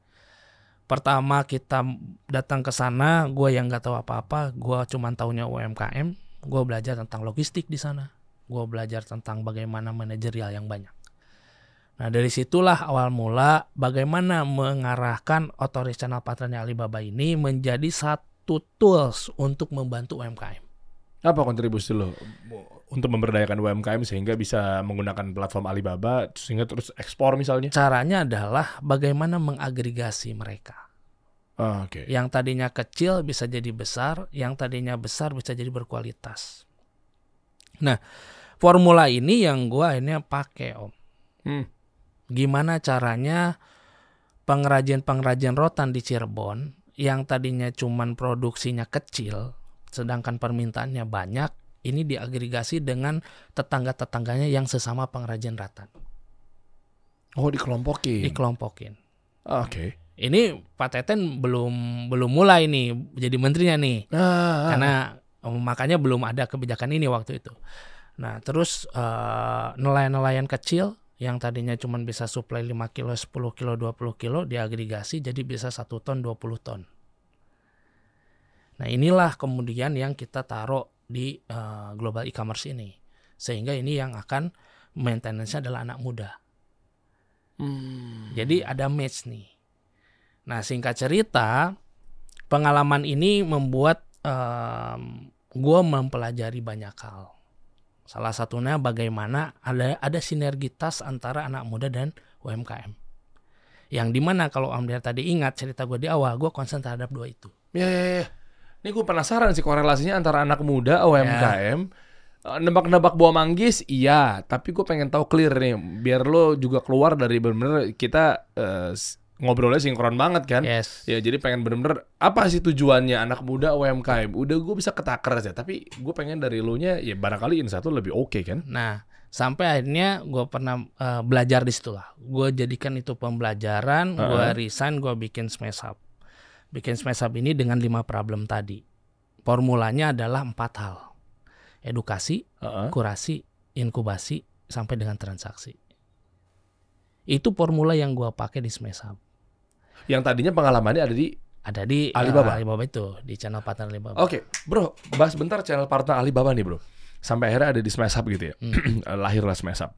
Pertama kita datang ke sana, gue yang nggak tahu apa-apa, gue cuman taunya UMKM, gue belajar tentang logistik di sana, gue belajar tentang bagaimana manajerial yang banyak. Nah dari situlah awal mula bagaimana mengarahkan otoris channel partnernya Alibaba ini menjadi satu tools untuk membantu UMKM. Apa kontribusi lo untuk memberdayakan UMKM sehingga bisa menggunakan platform Alibaba sehingga terus ekspor misalnya? Caranya adalah bagaimana mengagregasi mereka. Ah, Oke. Yang tadinya kecil bisa jadi besar, yang tadinya besar bisa jadi berkualitas. Nah, formula ini yang gua akhirnya pakai om. Hmm. Gimana caranya pengrajin-pengrajin rotan di Cirebon yang tadinya cuman produksinya kecil, sedangkan permintaannya banyak, ini diagregasi dengan tetangga-tetangganya yang sesama pengrajin rotan, Oh, dikelompokin. dikelompokin. Oke. Ini Pak Teten belum belum mulai nih jadi menterinya nih. Nah, karena eh, makanya belum ada kebijakan ini waktu itu. Nah, terus eh, nelayan-nelayan kecil yang tadinya cuma bisa supply 5 kilo, 10 kilo, 20 kilo diagregasi jadi bisa 1 ton, 20 ton. Nah, inilah kemudian yang kita taruh di eh, global e-commerce ini. Sehingga ini yang akan maintenance-nya adalah anak muda. Hmm. Jadi ada match nih. Nah singkat cerita, pengalaman ini membuat gue mempelajari banyak hal. Salah satunya bagaimana ada ada sinergitas antara anak muda dan UMKM. Yang di mana kalau Om Dea tadi ingat cerita gue di awal, gue konsen terhadap dua itu. Ya, ya, ya. Ini gue penasaran sih korelasinya antara anak muda UMKM. Eh, Nebak-nebak buah manggis, iya. Tapi gue pengen tahu clear nih, biar lo juga keluar dari bener-bener kita s- ngobrolnya sinkron banget kan. Yes. Ya jadi pengen bener-bener apa sih tujuannya anak muda UMKM? Udah gue bisa ketakar aja, tapi gue pengen dari lo nya ya barangkali ini satu lebih oke kan? Nah, sampai akhirnya gue pernah eh, belajar di situ lah. Gue jadikan itu pembelajaran, gue Heeh. resign, gue bikin smash up. Bikin smash up ini dengan lima problem tadi. Formulanya adalah empat hal. Edukasi, Heeh. kurasi, inkubasi, sampai dengan transaksi. Itu formula yang gue pakai di smash up. Yang tadinya pengalamannya ada di Ada di eh, Alibaba? Alibaba itu, di channel partner Alibaba. Oke, bro, bahas bentar channel partner Alibaba nih, bro. Sampai akhirnya ada di Smash Up gitu ya. Lahirlah Smash Up.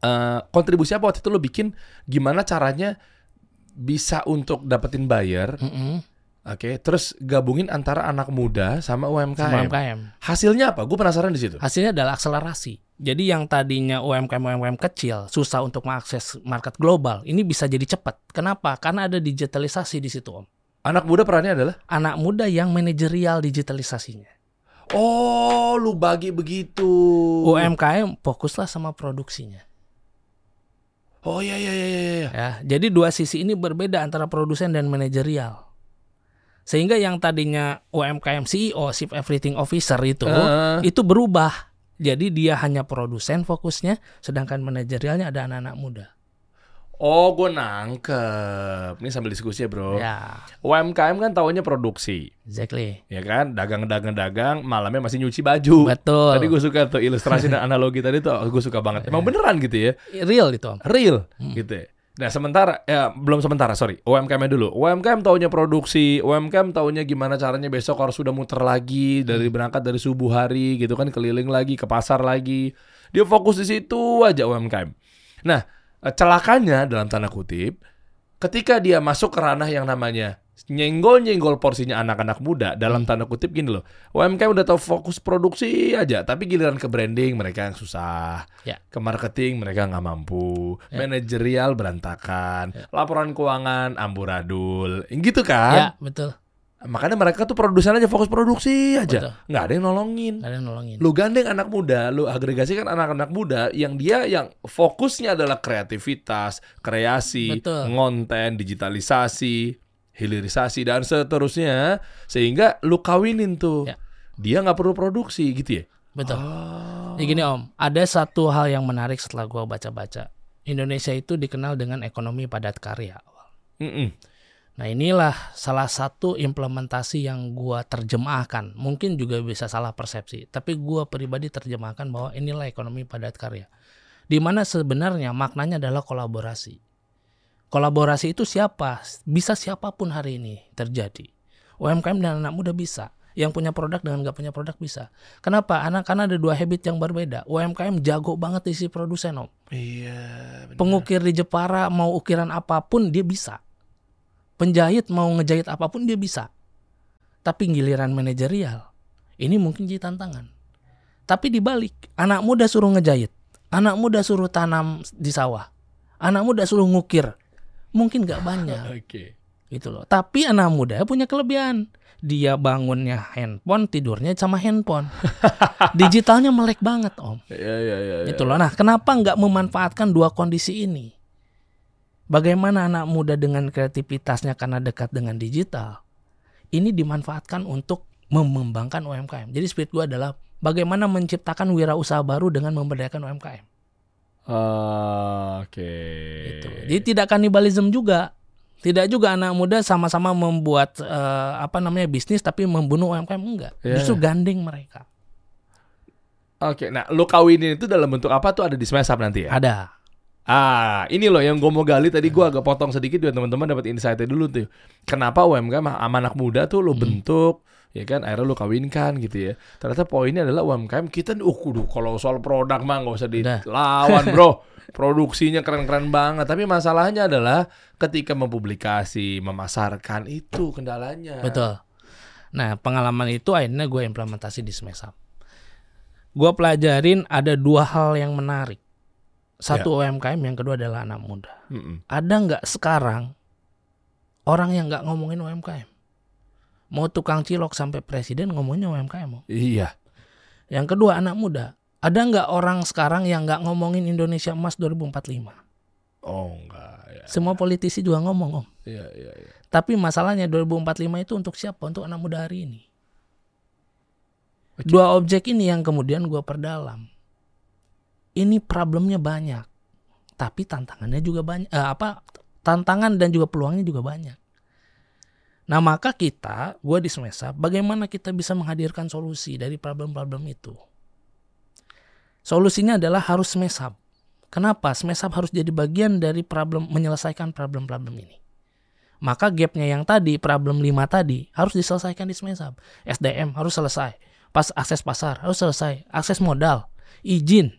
Eh, kontribusi apa waktu itu lo bikin? Gimana caranya bisa untuk dapetin buyer? Mm-mm. Oke, terus gabungin antara anak muda sama UMKM. Sama UMKM. Hasilnya apa? Gue penasaran di situ. Hasilnya adalah akselerasi. Jadi yang tadinya UMKM-UMKM kecil susah untuk mengakses market global, ini bisa jadi cepat. Kenapa? Karena ada digitalisasi di situ, Om. Anak muda perannya adalah, Anak muda yang manajerial digitalisasinya. oh, lu bagi begitu. UMKM fokuslah sama produksinya. Oh iya iya iya iya. iya. Ya, jadi dua sisi ini berbeda antara produsen dan manajerial. Sehingga yang tadinya UMKM CEO, Chief Everything Officer itu, Eh. itu berubah. Jadi dia hanya produsen fokusnya, sedangkan manajerialnya ada anak-anak muda. Oh, gue nangkep. Ini sambil diskusi ya, bro. Ya, UMKM kan taunya produksi. exactly. ya kan dagang-dagang dagang malamnya masih nyuci baju Betul. tadi gue suka tuh ilustrasi dan analogi tadi tuh gue suka banget emang beneran gitu ya Real itu, Om. real gitu ya nah sementara ya belum sementara sorry. UMKM dulu. UMKM taunya produksi UMKM taunya gimana caranya besok harus sudah muter lagi dari berangkat dari subuh hari gitu kan keliling lagi ke pasar lagi. Dia fokus di situ aja UMKM nah eh, celakanya dalam tanda kutip ketika dia masuk ke ranah yang namanya nyenggol-nyenggol porsinya anak-anak muda dalam tanda kutip gini loh. UMKM udah tahu fokus produksi aja, tapi giliran ke branding mereka yang susah. Ya. Ke marketing mereka nggak mampu. Manajerial berantakan. Laporan keuangan amburadul. Gitu Ya, kan? betul. Makanya mereka tuh produsen aja fokus produksi Betul. aja. Nggak ada yang nolongin. Nggak ada yang nolongin. Lu gandeng anak muda, lu agregasikan anak-anak muda yang dia yang fokusnya adalah kreativitas, kreasi, Betul. konten, digitalisasi, hilirisasi dan seterusnya sehingga lu kawinin tuh. Ya. Dia nggak perlu produksi gitu ya. Betul. Oh. Jadi gini Om, ada satu hal yang menarik setelah gua baca-baca. Indonesia itu dikenal dengan ekonomi padat karya. Mm-mm. Nah inilah salah satu implementasi yang gua terjemahkan. Mungkin juga bisa salah persepsi, tapi gua pribadi terjemahkan bahwa inilah ekonomi padat karya. Di mana sebenarnya maknanya adalah kolaborasi. Kolaborasi itu siapa? Bisa siapa pun hari ini terjadi. UMKM dan anak muda bisa. Yang punya produk dengan nggak punya produk bisa. Kenapa? Anak karena ada dua habit yang berbeda. UMKM jago banget di si produsen om. Iya. benar. Pengukir di Jepara mau ukiran apa pun dia bisa. Penjahit mau ngejahit apa pun dia bisa. Tapi giliran manajerial, ini mungkin jadi tantangan. Tapi dibalik, anak muda suruh ngejahit, anak muda suruh tanam di sawah, anak muda suruh ngukir, mungkin gak banyak Oke. gitu loh. Tapi anak muda punya kelebihan. dia bangunnya handphone, tidurnya sama handphone. Digitalnya melek banget, Om. Iya iya iya. iya. Itu loh. Nah, kenapa nggak memanfaatkan dua kondisi ini? Bagaimana anak muda dengan kreativitasnya karena dekat dengan digital, ini dimanfaatkan untuk mengembangkan UMKM. Jadi spirit gue adalah bagaimana menciptakan wirausaha baru dengan memberdayakan UMKM. Ah, Oke. Gitu. Jadi tidak kanibalisme juga. Tidak juga anak muda sama-sama membuat eh, apa namanya bisnis tapi membunuh UMKM enggak. Iya. Justru gandeng mereka. Oke, nah lo kawinin itu dalam bentuk apa tuh ada di Smash Up nanti ya? Ada. Ah, ini loh yang gue mau gali tadi gue agak potong sedikit biar teman-teman dapat insight dulu tuh. Kenapa UMKM sama anak muda tuh lo bentuk, ya kan? Akhirnya lo kawinkan gitu ya. Ternyata poinnya adalah UMKM kita, uh, kudu kalau soal produk mah nggak usah Udah. dilawan bro. Produksinya keren-keren banget. Tapi masalahnya adalah ketika mempublikasi, memasarkan itu kendalanya. Betul. Nah, pengalaman itu akhirnya gue implementasi di Smash Up. Gue pelajarin ada dua hal yang menarik. Satu UMKM, yang kedua adalah anak muda. Mm-mm. Ada nggak sekarang orang yang nggak ngomongin UMKM? Mau tukang cilok sampai presiden ngomongin UMKM. Om. Iya. Yang kedua anak muda. Ada nggak orang sekarang yang nggak ngomongin Indonesia Emas 2045? Oh enggak ya. Semua politisi juga ngomong om. Iya iya iya. Tapi masalahnya 2045 itu untuk siapa? Untuk anak muda hari ini. Dua objek ini yang kemudian gua perdalam. Ini problemnya banyak, tapi tantangannya juga banyak. eh, apa tantangan dan juga peluangnya juga banyak. Nah maka kita, gue di Semesa, bagaimana kita bisa menghadirkan solusi dari problem-problem itu? Solusinya adalah harus Semesap. Kenapa? Semesap harus jadi bagian dari problem menyelesaikan problem-problem ini. Maka gapnya yang tadi, problem 5 tadi, harus diselesaikan di Semesap. SDM harus selesai. Pas akses pasar harus selesai. Akses modal, izin,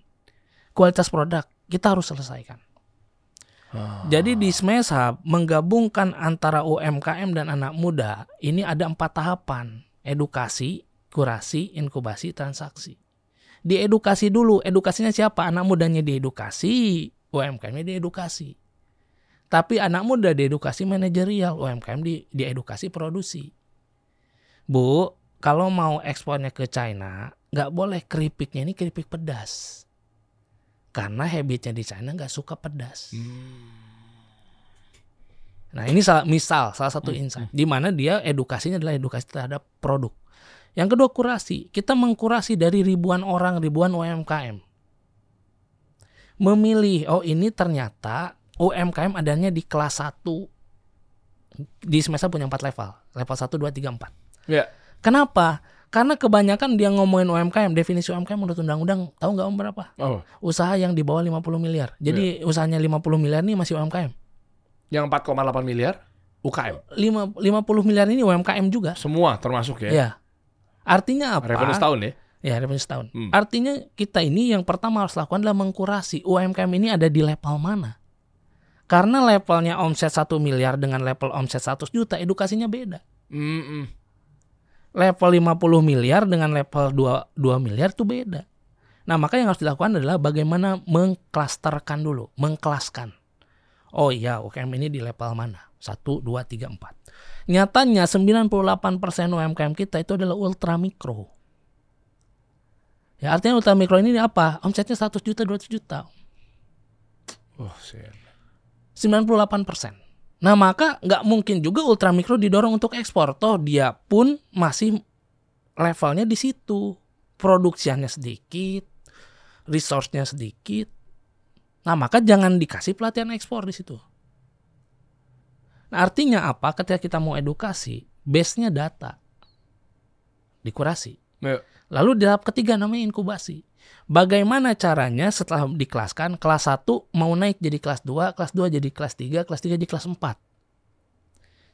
kualitas produk, kita harus selesaikan. Jadi di Hub menggabungkan antara UMKM dan anak muda ini ada empat tahapan edukasi, kurasi, inkubasi, transaksi. Di edukasi dulu, edukasinya siapa? Anak mudanya diedukasi, UMKM-nya diedukasi. Tapi anak muda diedukasi manajerial, UMKM di diedukasi produksi. Bu, kalau mau ekspornya ke China, nggak boleh keripiknya ini keripik pedas. Karena habitnya di China nggak suka pedas. Nah ini salah, misal salah satu insight di mana dia edukasinya adalah edukasi terhadap produk. Yang kedua kurasi, kita mengkurasi dari ribuan orang, ribuan UMKM. Memilih, oh ini ternyata UMKM adanya di kelas 1. Di semester punya 4 level. Level 1, 2, 3, 4. Ya. Kenapa? Karena kebanyakan dia ngomongin UMKM, definisi UMKM menurut undang-undang, tahu nggak om berapa? Oh, Usaha yang di bawah 50 miliar. Jadi usahanya 50 miliar ini masih UMKM. yang 4,8 miliar UKM. Lima- 50 miliar ini UMKM juga. Semua termasuk ya. Ya. Artinya apa? Revenue setahun ya. Ya, revenue setahun. Hmm. Artinya kita ini yang pertama harus lakukan adalah mengkurasi UMKM ini ada di level mana. Karena levelnya omset 1 miliar dengan level omset 100 juta, edukasinya beda. Mm-mm. Level 50 miliar dengan level 2, 2 miliar itu beda. Nah, maka yang harus dilakukan adalah bagaimana mengklasterkan dulu, mengkelaskan. Oh iya, UMKM ini di level mana? 1, 2, 3, 4. Nyatanya 98% UMKM kita itu adalah ultra mikro. Ya artinya ultra mikro ini apa? Omsetnya 100 juta, 200 juta. Oh, shit. 98%. Nah maka nggak mungkin juga ultra mikro didorong untuk ekspor. Toh dia pun masih levelnya di situ. Produksiannya sedikit, resource-nya sedikit. Nah maka jangan dikasih pelatihan ekspor di situ. Nah artinya apa? Ketika kita mau edukasi, base-nya data. Dikurasi. Ya. Lalu di tahap ketiga namanya inkubasi. Bagaimana caranya setelah dikelaskan kelas 1 mau naik jadi kelas 2, kelas 2 jadi kelas 3, kelas 3 jadi kelas 4.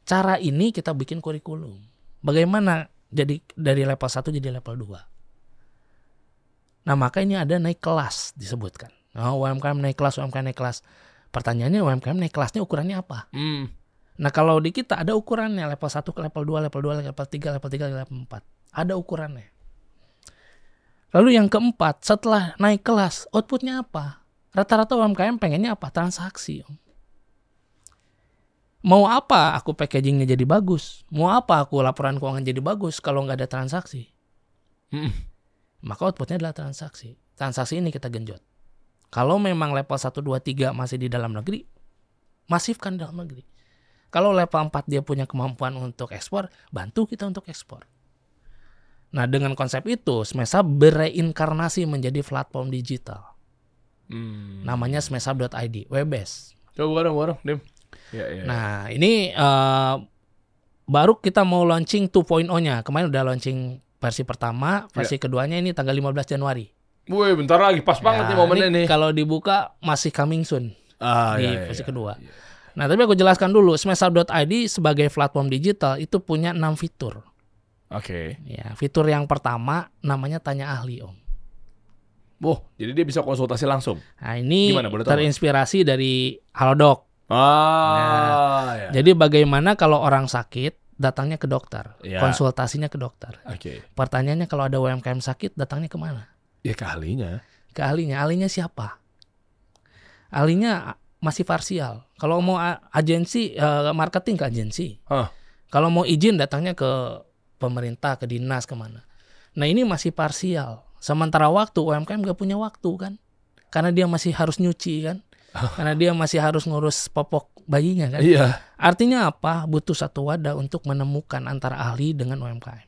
Cara ini kita bikin kurikulum. Bagaimana jadi dari level 1 jadi level 2. Nah, maka ini ada naik kelas disebutkan. Oh, UMKM naik kelas, UMKM naik kelas. Pertanyaannya UMKM naik kelasnya ukurannya apa? Mm. Nah kalau di kita ada ukurannya level 1 ke level 2, level 2, level 3, level 3, level 4. Ada ukurannya. Lalu yang keempat, setelah naik kelas, outputnya apa? Rata-rata UMKM pengennya apa? Transaksi. Om. Mau apa aku packagingnya jadi bagus? Mau apa aku laporan keuangan jadi bagus kalau nggak ada transaksi? Mm. Maka outputnya adalah transaksi. Transaksi ini kita genjot. Kalau memang level 1, 2, 3 masih di dalam negeri, masifkan dalam negeri. Kalau level 4 dia punya kemampuan untuk ekspor, bantu kita untuk ekspor. Nah dengan konsep itu, Smesa bereinkarnasi menjadi platform digital. Hmm. Namanya smesap.id, webes. Coba bareng bareng, Dim. Ya, ya. Nah, ini eh, baru kita mau launching 2.0-nya. Kemarin udah launching versi pertama, versi keduanya ini tanggal 15 Januari. Woi, bentar lagi pas banget Ya, nih momennya ini nih. Kalau dibuka masih coming soon Ah, di ya, ya, versi ya. kedua. Iya. Nah, tapi aku jelaskan dulu, smesap.id sebagai platform digital itu punya 6 fitur. Oke. Ya, fitur yang pertama namanya tanya ahli, Om. Oh, jadi dia bisa konsultasi langsung. Nah, ini Gimana, boleh tahu terinspirasi dari Halodoc. Ah, ya. Jadi bagaimana kalau orang sakit datangnya ke dokter, Ya. konsultasinya ke dokter. Oke. Pertanyaannya kalau ada UMKM sakit datangnya ke mana? Ya kalinya. Ke ahlinya. Ahlinya siapa? Ahlinya masih parsial. Kalau mau agensi eh, marketing ke agensi. Hah. Kalau mau izin datangnya ke pemerintah, ke dinas ke mana. Nah ini masih parsial. Sementara waktu UMKM gak punya waktu kan? Karena dia masih harus nyuci kan? Karena dia masih harus ngurus popok bayinya kan? Iya. Artinya apa? Butuh satu wadah untuk menemukan antara ahli dengan UMKM.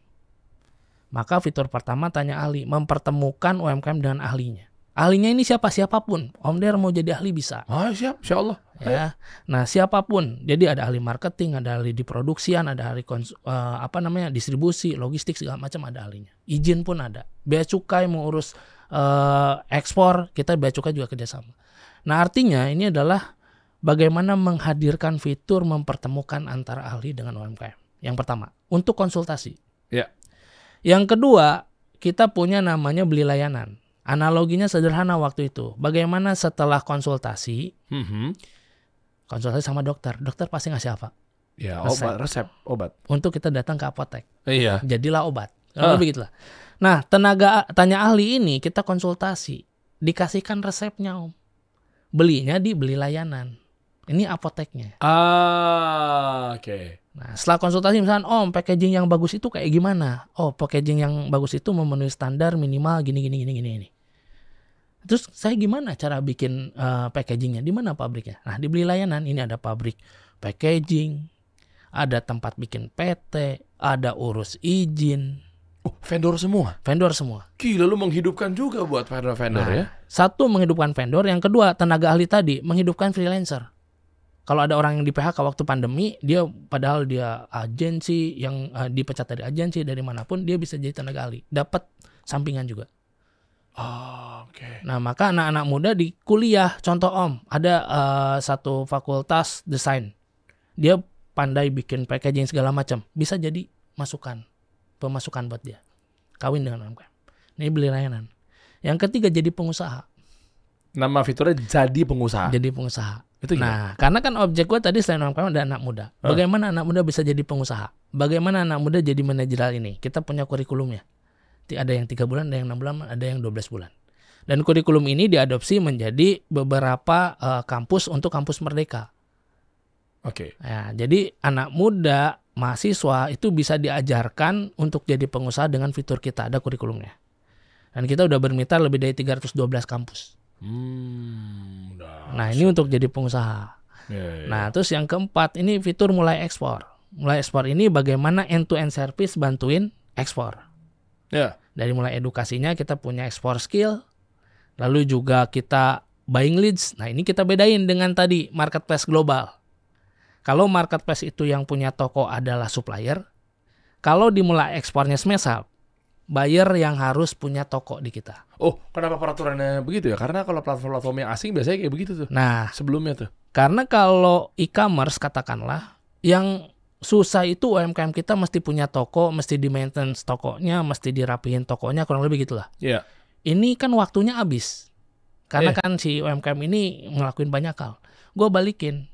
Maka fitur pertama tanya ahli, mempertemukan UMKM dengan ahlinya. Ahlinya ini siapa siapa pun. Om Der mau jadi ahli bisa. Ah, siap, insya Allah. Ya. Nah, siapa pun. Jadi ada ahli marketing, ada ahli di produksian, ada ahli kons- eh, apa namanya? distribusi, logistik segala macam ada ahlinya. Izin pun ada. Bea cukai mau urus eh, ekspor, kita bea cukai juga kerjasama. Nah, artinya ini adalah bagaimana menghadirkan fitur mempertemukan antara ahli dengan UMKM. Yang pertama, untuk konsultasi. Ya. Yang kedua, kita punya namanya beli layanan. Analoginya sederhana waktu itu. Bagaimana setelah konsultasi, Mhm. konsultasi sama dokter. Dokter pasti ngasih apa? Ya, Resep. obat, resep, obat. Untuk kita datang ke apotek. Iya. Jadilah obat. Ah. Kalau begitulah. Nah, tenaga tanya ahli ini kita konsultasi, dikasihkan resepnya, Om. Belinya di beli layanan. Ini apoteknya. Ah, oke. Nah, setelah konsultasi misalnya, Om, packaging yang bagus itu kayak gimana? Oh, packaging yang bagus itu memenuhi standar minimal gini gini gini gini gini. Terus saya gimana cara bikin eh, packagingnya? Di mana pabriknya? Nah, dibeli layanan. Ini ada pabrik packaging, ada tempat bikin PT, ada urus izin, Oh, vendor semua. vendor semua. Gila lu menghidupkan juga buat vendor-vendor Nah, ya. Satu menghidupkan vendor, yang kedua tenaga ahli tadi menghidupkan freelancer. Kalau ada orang yang di PHK waktu pandemi, dia padahal dia agensi yang eh, dipecat dari agensi dari mana pun, dia bisa jadi tenaga ahli, dapat sampingan juga. Ah, oke. Nah, maka anak-anak muda di kuliah, contoh Om, ada eh, satu fakultas desain. Dia pandai bikin packaging segala macam, bisa jadi masukan, pemasukan buat dia. Kawin dengan UMKM. Ini beli layanan. Yang ketiga jadi pengusaha. Nama fiturnya jadi pengusaha. Jadi pengusaha. Itu gimana? Nah, karena kan objek gue tadi selain UMKM ada anak muda. Ah. Bagaimana anak muda bisa jadi pengusaha? Bagaimana anak muda jadi manajeral ini? Kita punya kurikulumnya. Ada yang tiga bulan, ada yang enam bulan, ada yang 12 bulan. Dan kurikulum ini diadopsi menjadi beberapa eh, kampus untuk kampus merdeka. Oke. Ya, jadi anak muda, mahasiswa itu bisa diajarkan untuk jadi pengusaha dengan fitur kita ada kurikulumnya. Dan kita udah bermitra lebih dari 312 kampus. Hmm, udah. Nah, ini untuk jadi pengusaha. Ya, ya, ya. Nah, terus yang keempat, ini fitur mulai ekspor. Mulai ekspor ini bagaimana end-to-end service bantuin ekspor. Ya. Dari mulai edukasinya kita punya ekspor skill, lalu juga kita buying leads. Nah, ini kita bedain dengan tadi marketplace global. Kalau marketplace itu yang punya toko adalah supplier, kalau dimulai ekspornya Smesap, buyer yang harus punya toko di kita. Oh, kenapa peraturannya begitu ya? Karena kalau platform-platform yang asing biasanya kayak begitu tuh. Nah, Sebelumnya tuh. Karena kalau e-commerce katakanlah yang susah itu UMKM kita mesti punya toko, mesti di maintenance tokonya, mesti dirapihin tokonya, kurang lebih gitulah. Iya. Ini kan waktunya habis. Karena Iya. kan si UMKM ini ngelakuin banyak hal. Gue balikin.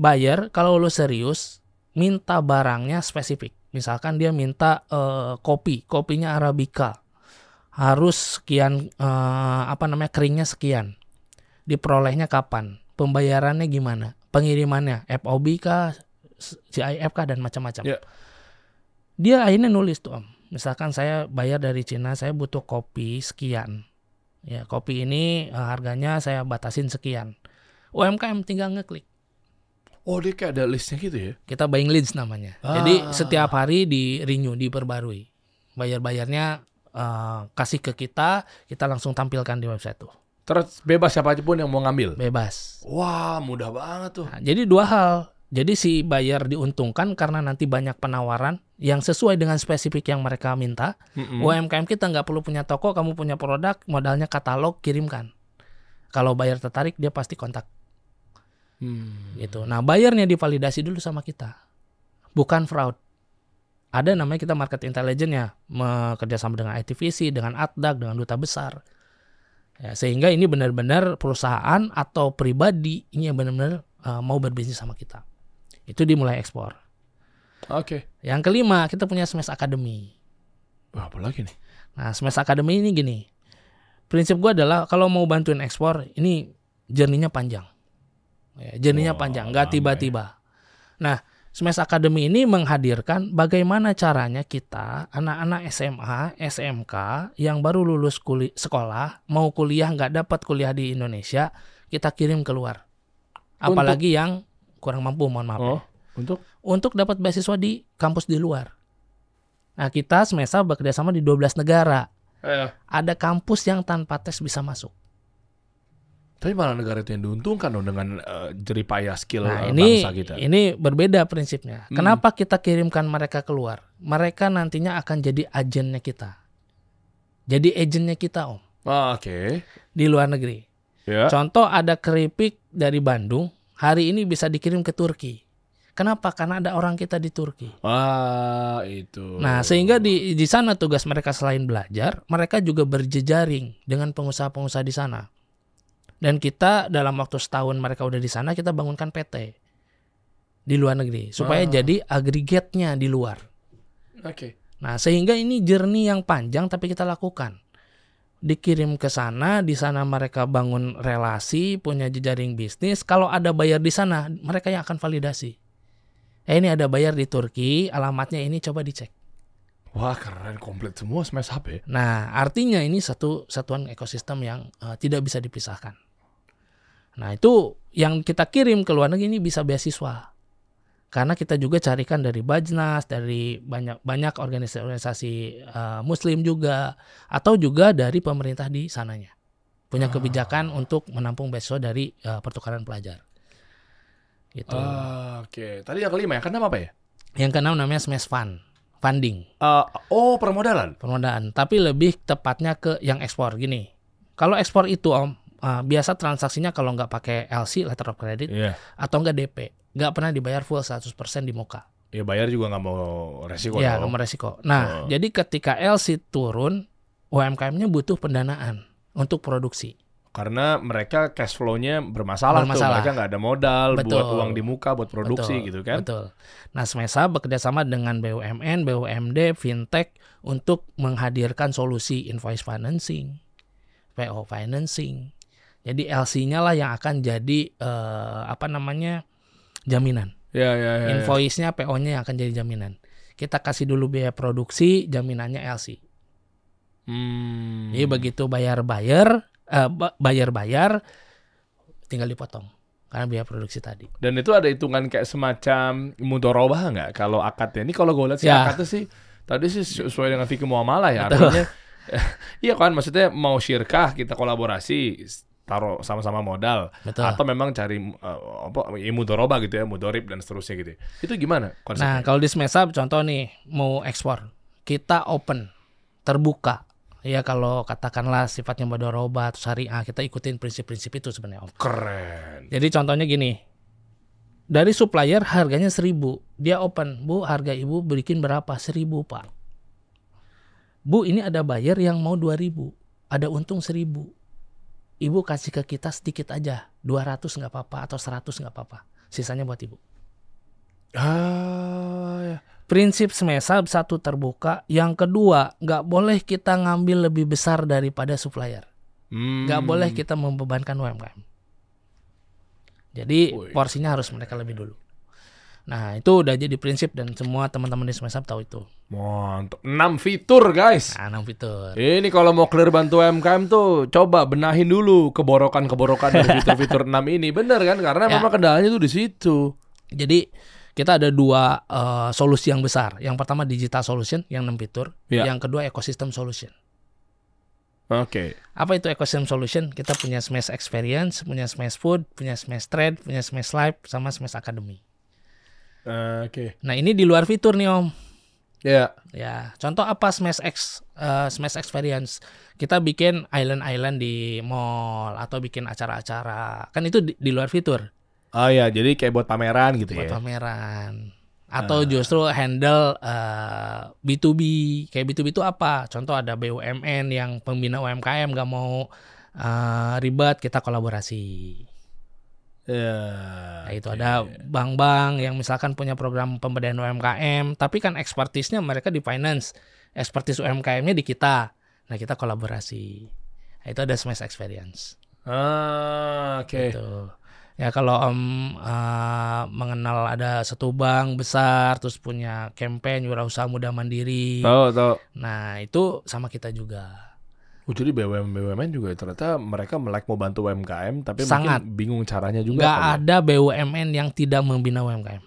Buyer kalau lu serius minta barangnya spesifik. Misalkan dia minta eh, kopi, kopinya Arabica. Harus sekian eh, apa namanya keringnya sekian. Diperolehnya kapan? Pembayarannya gimana? Pengirimannya FOB kah? CIF kah dan macam-macam. Ya. Dia akhirnya nulis tuh om. Misalkan saya bayar dari Cina, saya butuh kopi sekian. Ya kopi ini eh, harganya saya batasin sekian. UMKM tinggal ngeklik. Oh dia kayak ada listnya gitu ya? Kita buying leads namanya. Ah. Jadi setiap hari di renew, diperbarui. Bayar-bayarnya eh, kasih ke kita, kita langsung tampilkan di website tuh. Terus bebas siapa pun yang mau ngambil. Bebas. Wah mudah banget tuh. Nah, jadi dua hal. Jadi si buyer diuntungkan karena nanti banyak penawaran yang sesuai dengan spesifik yang mereka minta. Mm-mm. UMKM kita nggak perlu punya toko, kamu punya produk, modalnya katalog, kirimkan. Kalau buyer tertarik, dia pasti kontak. Hmm. Gitu. Nah, bayarnya divalidasi dulu sama kita, bukan fraud. Ada namanya kita market intelligence ya, bekerja sama dengan ITVC, dengan ATDAG, dengan duta besar. Ya, sehingga ini benar-benar perusahaan atau pribadi ini yang benar-benar uh, mau berbisnis sama kita. Itu dimulai ekspor. Oke. Yang kelima, kita punya Smash Academy. Wah, apa lagi nih? Nah, Smash Academy ini gini. Prinsip gua adalah kalau mau bantuin ekspor, ini journey-nya panjang. Ya, journey-nya Wah, panjang, nggak tiba-tiba. Nah, Smash Academy ini menghadirkan bagaimana caranya kita, anak-anak SMA, SMK, yang baru lulus kuli- sekolah, mau kuliah nggak dapat kuliah di Indonesia, kita kirim keluar. Apalagi yang kurang mampu, mohon maaf. ya Oh, untuk? untuk dapat beasiswa di kampus di luar. Nah, kita Smesa bekerja sama di 12 negara. Eh, Ada kampus yang tanpa tes bisa masuk. tapi malah negara itu yang diuntungkan dong dengan eh, jeripaya skill Nah, eh, ini bangsa kita. ini berbeda prinsipnya. Hmm. Kenapa kita kirimkan mereka keluar? Mereka nantinya akan jadi agennya kita. Jadi agennya kita, Om, Ah, Oke. di luar negeri. Ya. Contoh ada keripik dari Bandung, hari ini bisa dikirim ke Turki. Kenapa? Karena ada orang kita di Turki. Wah, itu. Nah, sehingga di di sana tugas mereka selain belajar, mereka juga berjejaring dengan pengusaha-pengusaha di sana. Dan kita dalam waktu setahun mereka udah di sana, kita bangunkan PT di luar negeri supaya Ah. jadi agregatnya di luar. Oke. Nah, sehingga ini journey yang panjang tapi kita lakukan. Dikirim ke sana, di sana mereka bangun relasi, punya jejaring bisnis. Kalau ada bayar di sana, mereka yang akan validasi. Eh, ini ada bayar di Turki, alamatnya ini coba dicek. Wah, keren komplit semua Smash Hub ya. Nah, artinya ini satu satuan ekosistem yang eh, tidak bisa dipisahkan. Nah, itu yang kita kirim ke luar negeri ini bisa beasiswa. Karena kita juga carikan dari Bajnas, dari banyak banyak organisasi-organisasi eh, muslim juga atau juga dari pemerintah di sananya. Punya Ah. kebijakan untuk menampung beasiswa dari eh, pertukaran pelajar. Gitu. Ah, Oke. Tadi yang kelima ya, nama apa ya? Yang keenam namanya Smash Fund, funding. Ah, oh, permodalan. permodaan, tapi lebih tepatnya ke yang ekspor gini. Kalau ekspor itu om, uh, biasa transaksinya kalau nggak pakai LC letter of credit Iya. atau nggak DP, nggak pernah dibayar full 100% di muka. Ya bayar juga nggak mau resiko ya, dong. nomor resiko. Nah, Oh. jadi ketika LC turun, UMKM-nya butuh pendanaan untuk produksi. Karena mereka cash flow-nya bermasalah, tuh. Bermasalah. Mereka nggak ada modal Betul. buat uang di muka, buat produksi Betul, gitu kan. Betul. Nah, Smesa bekerja sama dengan BUMN, BUMD, fintech untuk menghadirkan solusi invoice financing, PO financing. Jadi LC-nya lah yang akan jadi eh, apa namanya jaminan. Ya, ya, ya. ya. Invoice-nya, PO-nya yang akan jadi jaminan. Kita kasih dulu biaya produksi, jaminannya LC. Hmm. Jadi begitu bayar-bayar, eh, ba- bayar-bayar, tinggal dipotong karena biaya produksi tadi. Dan itu ada hitungan kayak semacam mudorobah nggak kalau akadnya? Ini kalau gue lihat sih Ya. akadnya sih tadi sih sesuai dengan fikih muamalah ya. Betul. Artinya iya kan maksudnya mau syirkah kita kolaborasi taruh sama-sama modal Betul. atau memang cari uh, apa ya, mudoroba gitu ya, mudorib dan seterusnya gitu. Itu gimana Nah, konsepnya? kalau di Smesa contoh nih mau ekspor, kita open, terbuka. Ya kalau katakanlah sifatnya mudharabah atau syariah, kita ikutin prinsip-prinsip itu sebenarnya Om. Keren. Jadi contohnya gini. Dari supplier harganya 1000, dia open, "Bu, harga Ibu bikin berapa?" 1000, Pak. Bu, ini ada buyer yang mau 2000, ada untung 1000. Ibu kasih ke kita sedikit aja, 200 nggak apa-apa atau 100 nggak apa-apa. Sisanya buat Ibu. Ah, ya. prinsip semesa satu terbuka, yang kedua nggak boleh kita ngambil lebih besar daripada supplier, Hmm. nggak boleh kita membebankan UMKM. Jadi Woi. porsinya harus mereka lebih dulu. Nah, itu udah jadi prinsip dan semua teman-teman di Smash Up tahu itu. Mantap. 6 fitur, guys. Nah, enam fitur. Ini kalau mau clear bantu UMKM tuh coba benahin dulu keborokan-keborokan dari fitur-fitur 6 ini. Bener kan? Karena Ya. memang kendalanya tuh di situ. Jadi kita ada dua eh, solusi yang besar. Yang pertama digital solution yang 6 fitur, Ya. yang kedua ecosystem solution. Oke. Apa itu ecosystem solution? Kita punya Smash Experience, punya Smash Food, punya Smash Trade, punya Smash Live, sama Smash Academy. Oke. Nah, ini di luar fitur nih, Om. Ya. Ya, contoh apa Smash X eh, Smash Experience? Kita bikin island-island di mall atau bikin acara-acara. Kan itu di, di luar fitur Oh ya, jadi kayak buat pameran gitu buat ya. pameran. Atau justru handle eh, B2B. Kayak B2B itu apa? Contoh ada BUMN yang pembina UMKM nggak mau eh, ribet, kita kolaborasi. Ya. Nah, itu ada bank-bank yang misalkan punya program pemberdayaan UMKM, tapi kan ekspertisnya mereka di finance, ekspertis UMKM-nya di kita. Nah, kita kolaborasi. Nah, itu ada Smash Experience. Ah, oke. Gitu. Ya kalau Om eh, mengenal ada satu bank besar, terus punya campaign wirausaha muda mandiri. Tahu, tahu. Nah, itu sama kita juga. Oh, jadi BUMN BUMN juga ternyata mereka melek mau bantu UMKM tapi Sangat. mungkin bingung caranya juga. Kali ya. ada BUMN yang tidak membina UMKM.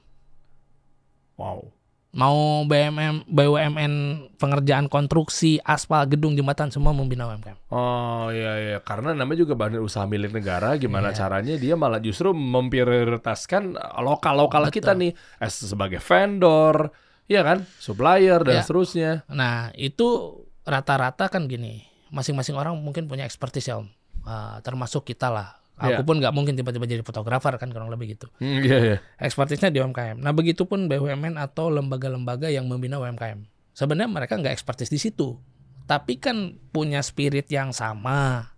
Wow. Mau BUMN, BUMN pengerjaan konstruksi, aspal, gedung, jembatan semua membina UMKM. Oh iya iya karena namanya juga badan usaha milik negara gimana Iya. caranya dia malah justru memprioritaskan lokal-lokal Betul. kita nih as sebagai vendor, ya kan, supplier dan Ya. seterusnya. Nah, itu rata-rata kan gini, masing-masing orang mungkin punya expertise ya Om. Ah, termasuk kita lah. Aku pun nggak mungkin tiba-tiba jadi fotografer kan kurang lebih gitu. Hmm, iya iya. Ekspertisnya di UMKM. Nah, begitupun BUMN atau lembaga-lembaga yang membina UMKM. Sebenarnya mereka nggak ekspertis di situ. Tapi kan punya spirit yang sama,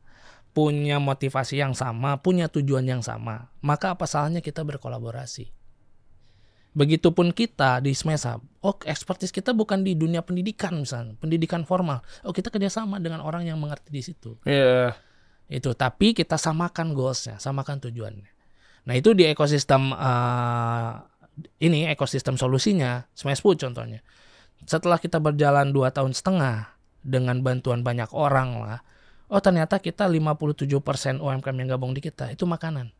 punya motivasi yang sama, punya tujuan yang sama. Maka apa salahnya kita berkolaborasi? Begitupun kita di Smesa, oh ekspertis kita bukan di dunia pendidikan misalnya, pendidikan formal. Oh kita kerjasama dengan orang yang mengerti di situ. Iya. itu. Tapi kita samakan goalsnya samakan tujuannya. Nah itu di ekosistem eh, ini ekosistem solusinya Smash Food contohnya. Setelah kita berjalan dua tahun setengah dengan bantuan banyak orang lah oh ternyata kita 57% UMKM yang gabung di kita itu makanan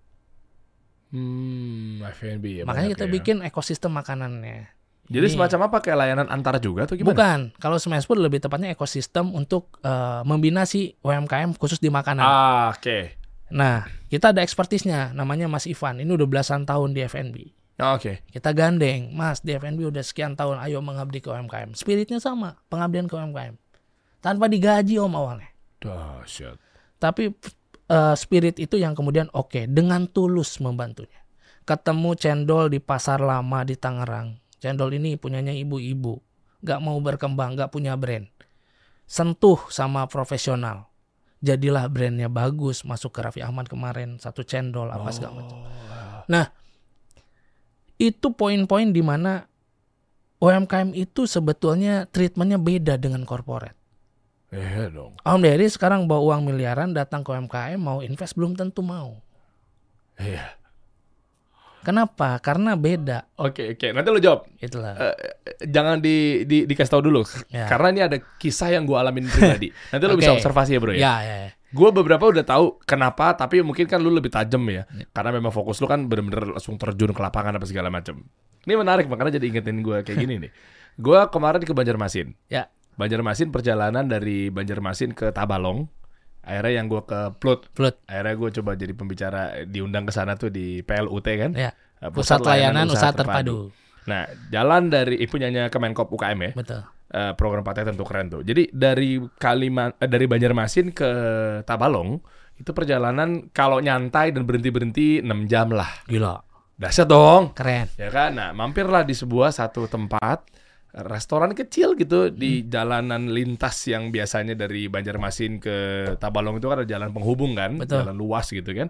Hmm, F&B ya. makanya kita ya. bikin ekosistem makanannya Jadi Ini- semacam apa kayak layanan antar juga atau gimana? bukan kalau Smash Food lebih tepatnya ekosistem untuk eh, membina si UMKM khusus di makanan Ah, oke. Nah, kita ada ekspertisnya, namanya Mas Ivan. Ini udah belasan tahun di FNB. Ah, Oke. Kita gandeng, Mas di FNB udah sekian tahun, ayo mengabdi ke UMKM. Spiritnya sama, pengabdian ke UMKM. Tanpa digaji om awalnya. Dahsyat. Tapi eh, spirit itu yang kemudian oke, dengan tulus membantunya. Ketemu cendol di pasar lama di Tangerang. Cendol ini punyanya ibu-ibu. Gak mau berkembang, gak punya brand. Sentuh sama profesional. Jadilah brandnya bagus, masuk ke Raffi Ahmad kemarin, satu cendol, apa segala macam. Nah, itu poin-poin di mana UMKM itu sebetulnya treatmentnya beda dengan corporate. Iya dong. Om Dery sekarang bawa uang miliaran datang ke UMKM mau invest belum tentu mau. Iya. Kenapa? Karena beda. Oke oke. Nanti lo jawab. Itulah. Eh, jangan di, di dikasih tahu dulu Ya. karena ini ada kisah yang gue alamin pribadi. Nanti lo bisa Oke. observasi ya bro ya. ya, ya, ya. Gue beberapa udah tahu kenapa, tapi mungkin kan lu lebih tajam ya. Karena memang fokus lu kan bener-bener langsung terjun ke lapangan apa segala macam. Ini menarik makanya jadi ingetin gue kayak gini nih. Gue kemarin ke Banjarmasin. Ya. Banjarmasin perjalanan dari Banjarmasin ke Tabalong. Akhirnya yang gue ke Plut. Plut. Akhirnya gue coba jadi pembicara diundang ke sana tuh di PLUT kan. Ya. Eh, Pusat Layanan Usaha Terpadu. Nah, jalan dari eh, punyanya Kemenkop UKM ya. Betul. Eh, program Pak Teten tuh keren tuh. Jadi dari Kaliman eh, dari Banjarmasin ke Tabalong itu perjalanan kalau nyantai dan berhenti-berhenti 6 jam lah. Gila. Dahsyat dong. Keren. Ya kan? Nah, mampirlah di sebuah satu tempat restoran kecil gitu di Hmm. jalanan lintas yang biasanya dari Banjarmasin ke Tabalong itu kan ada jalan penghubung kan, Betul. jalan luas gitu kan.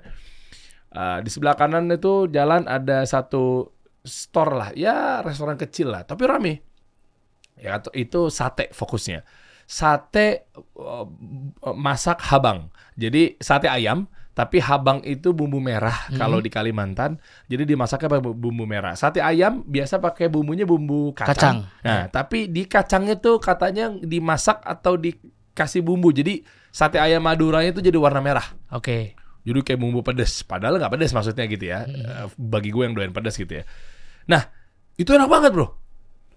Eh, di sebelah kanan itu jalan ada satu store lah, ya restoran kecil lah, tapi rame. Ya itu- itu sate fokusnya. Sate eh, masak habang. Jadi sate ayam Tapi habang itu bumbu merah Mhm. kalau di Kalimantan. Jadi dimasaknya pakai bu- bumbu merah. Sate ayam biasa pakai bumbunya bumbu kacang. Kacang. Nah, tapi di kacangnya tuh katanya dimasak atau dikasih bumbu. Jadi sate ayam Maduranya itu jadi warna merah. Oke. Jadi kayak bumbu pedes. Padahal nggak pedes maksudnya gitu ya. Eh, Bagi gue yang doyan pedes gitu ya. Nah, itu enak banget bro.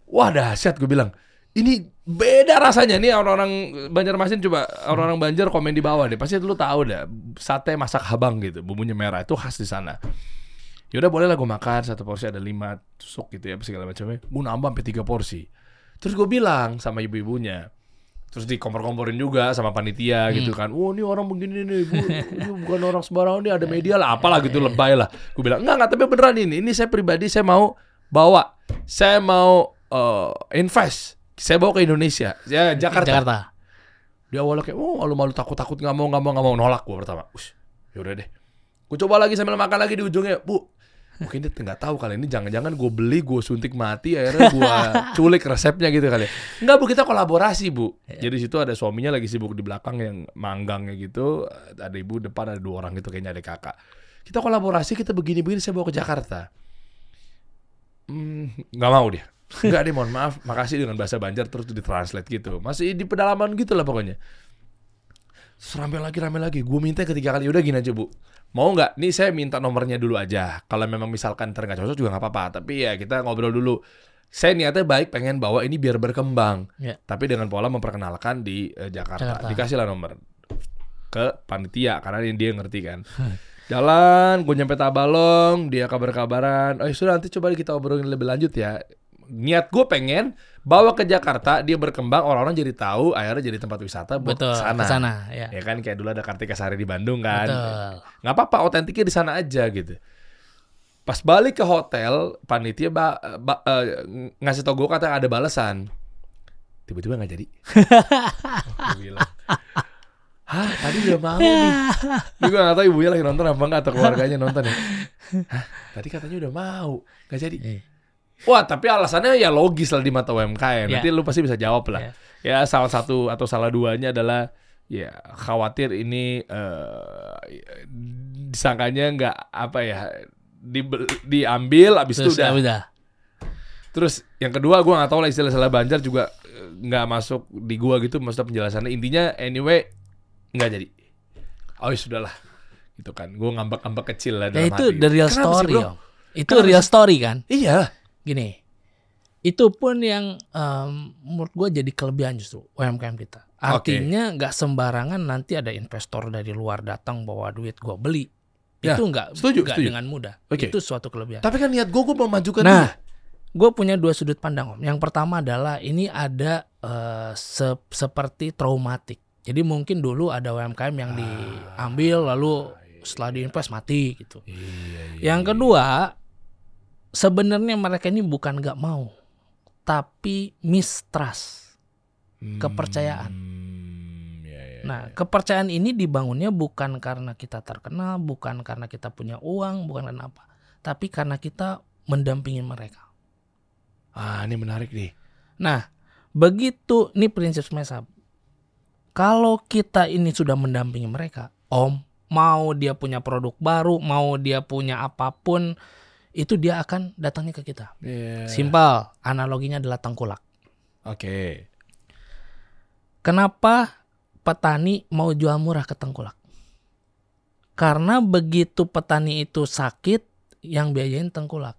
Wah dahsyat gue bilang. Ini beda rasanya nih orang-orang Banjarmasin coba orang-orang Banjar komen di bawah deh. Pasti lu tahu dah sate masak habang gitu, bumbunya merah itu khas di sana. Yaudah boleh lah gue makan satu porsi ada lima tusuk gitu ya segala macamnya. Gue nambah sampai tiga porsi. Terus gue bilang sama ibu-ibunya, terus dikompor-komporin juga sama panitia gitu kan. Oh ini orang begini nih, bu, ini bukan orang sembarangan nih ada media lah, apalah gitu lebay lah. Gue bilang enggak enggak tapi beneran ini, ini saya pribadi saya mau bawa, saya mau eh, invest, saya bawa ke Indonesia, ya Jakarta. Jakarta. Dia awalnya kayak, oh malu-malu takut-takut nggak mau nggak mau nggak mau nolak gue pertama. Ush, yaudah deh. Gue coba lagi sambil makan lagi di ujungnya, bu. Mungkin dia nggak tahu kali ini jangan-jangan gue beli gue suntik mati akhirnya gue culik resepnya gitu kali. Enggak bu kita kolaborasi bu. Jadi situ ada suaminya lagi sibuk di belakang yang manggangnya gitu. Ada ibu depan ada dua orang gitu kayaknya ada kakak. Kita kolaborasi kita begini-begini saya bawa ke Jakarta. Hmm, nggak mau dia. Enggak deh mohon maaf Makasih dengan bahasa Banjar Terus ditranslate gitu Masih di pedalaman gitu lah pokoknya rame lagi rame lagi Gue minta ketiga kali Udah gini aja bu Mau nggak? Nih saya minta nomornya dulu aja Kalau memang misalkan ntar nggak cocok juga nggak apa-apa Tapi ya kita ngobrol dulu Saya niatnya baik pengen bawa ini biar berkembang Ya. Tapi dengan pola memperkenalkan di eh, Jakarta. Jakarta. Dikasih lah nomor Ke panitia Karena ini dia ngerti kan Jalan, gue nyampe Tabalong, dia kabar-kabaran. Oh sudah nanti coba kita obrolin lebih lanjut ya. Niat gue pengen bawa ke Jakarta, dia berkembang, orang-orang jadi tahu, akhirnya jadi tempat wisata buat Betul. ke sana. Ke sana, ya. Ya kan kayak dulu ada Kartika Sari di Bandung kan. Betul. Nggak apa-apa, otentiknya di sana aja gitu. Pas balik ke hotel, panitia ba- ba- eh, ngasih tau gue kata ada balasan. Tiba-tiba nggak jadi. Hah, tadi udah mau nih. Gue gak tau ibunya lagi nonton apa enggak atau keluarganya nonton ya. Hah, tadi katanya udah mau, nggak jadi. Wah, tapi alasannya ya logis lah di mata UMKM. Nanti Ya. lu pasti bisa jawab lah. Ya Ya. salah satu atau salah duanya adalah ya khawatir ini eh disangkanya nggak apa ya di, diambil abis itu Terus udah. ya udah. Terus yang kedua gua nggak tahu lah istilah-istilah Banjar juga eh, nggak masuk di gua gitu maksudnya penjelasannya. Intinya anyway nggak jadi. Oh ya sudahlah. Gitu kan. Gua ngambek-ngambek kecil lah Ya dalam itu hati. the real Kenapa sih, story, bro? Om. Itu Kenapa real sih? story kan? Iya. Gini. Itu pun yang em, menurut gue jadi kelebihan justru UMKM kita. Artinya nggak sembarangan nanti ada investor dari luar datang bawa duit gua beli. Ya, itu nggak setuju, nggak setuju. dengan mudah. Oke. Itu suatu kelebihan. Tapi kan niat gua gua memajukan Nah, dia. gue punya dua sudut pandang om. Yang pertama adalah ini ada eh, se- seperti traumatik. Jadi mungkin dulu ada UMKM yang diambil lalu setelah diinvest mati gitu. Iya, iya. Yang kedua, sebenarnya mereka ini bukan nggak mau, tapi mistrust. kepercayaan. Hmm, iya, iya, Nah, iya. kepercayaan ini dibangunnya bukan karena kita terkenal, bukan karena kita punya uang, bukan karena apa, tapi karena kita mendampingi mereka. ah ini menarik nih. Nah, begitu ini prinsip Smesap. Kalau kita ini sudah mendampingi mereka, Om, mau dia punya produk baru, mau dia punya apa pun, itu dia akan datangnya ke kita. Iya. Simpel, analoginya adalah tengkulak. Oke. Kenapa petani mau jual murah ke tengkulak? Karena begitu petani itu sakit, yang biayain tengkulak.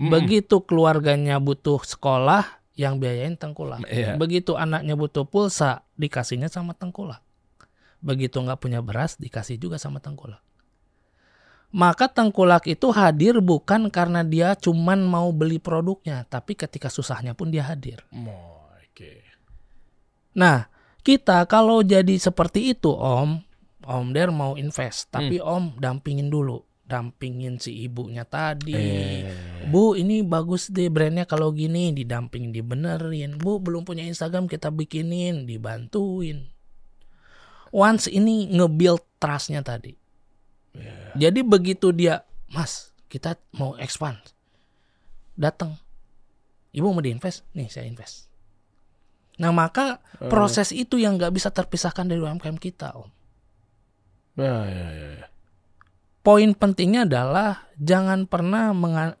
Mm-mm. Begitu keluarganya butuh sekolah, yang biayain tengkulak. Iya. Begitu anaknya butuh pulsa, dikasihnya sama tengkulak. Begitu nggak punya beras, dikasih juga sama tengkulak. Maka tengkulak itu hadir bukan karena dia cuman mau beli produknya, tapi ketika susahnya pun dia hadir. Oh, Oke. Nah, kita kalau jadi seperti itu, Om, Om Der mau invest, tapi Hmm. Om dampingin dulu, dampingin si ibunya tadi. Eh. Bu, ini bagus deh brandnya kalau gini, didampingin, dibenerin. Bu, belum punya Instagram, kita bikinin, dibantuin. Once ini nge-build trustnya tadi. Jadi begitu dia, Mas, kita mau expand, datang. Ibu mau diinvest, nih saya invest. Nah maka proses itu yang nggak bisa terpisahkan dari UMKM kita, Om. Ya, ya, ya, ya. poin pentingnya adalah jangan pernah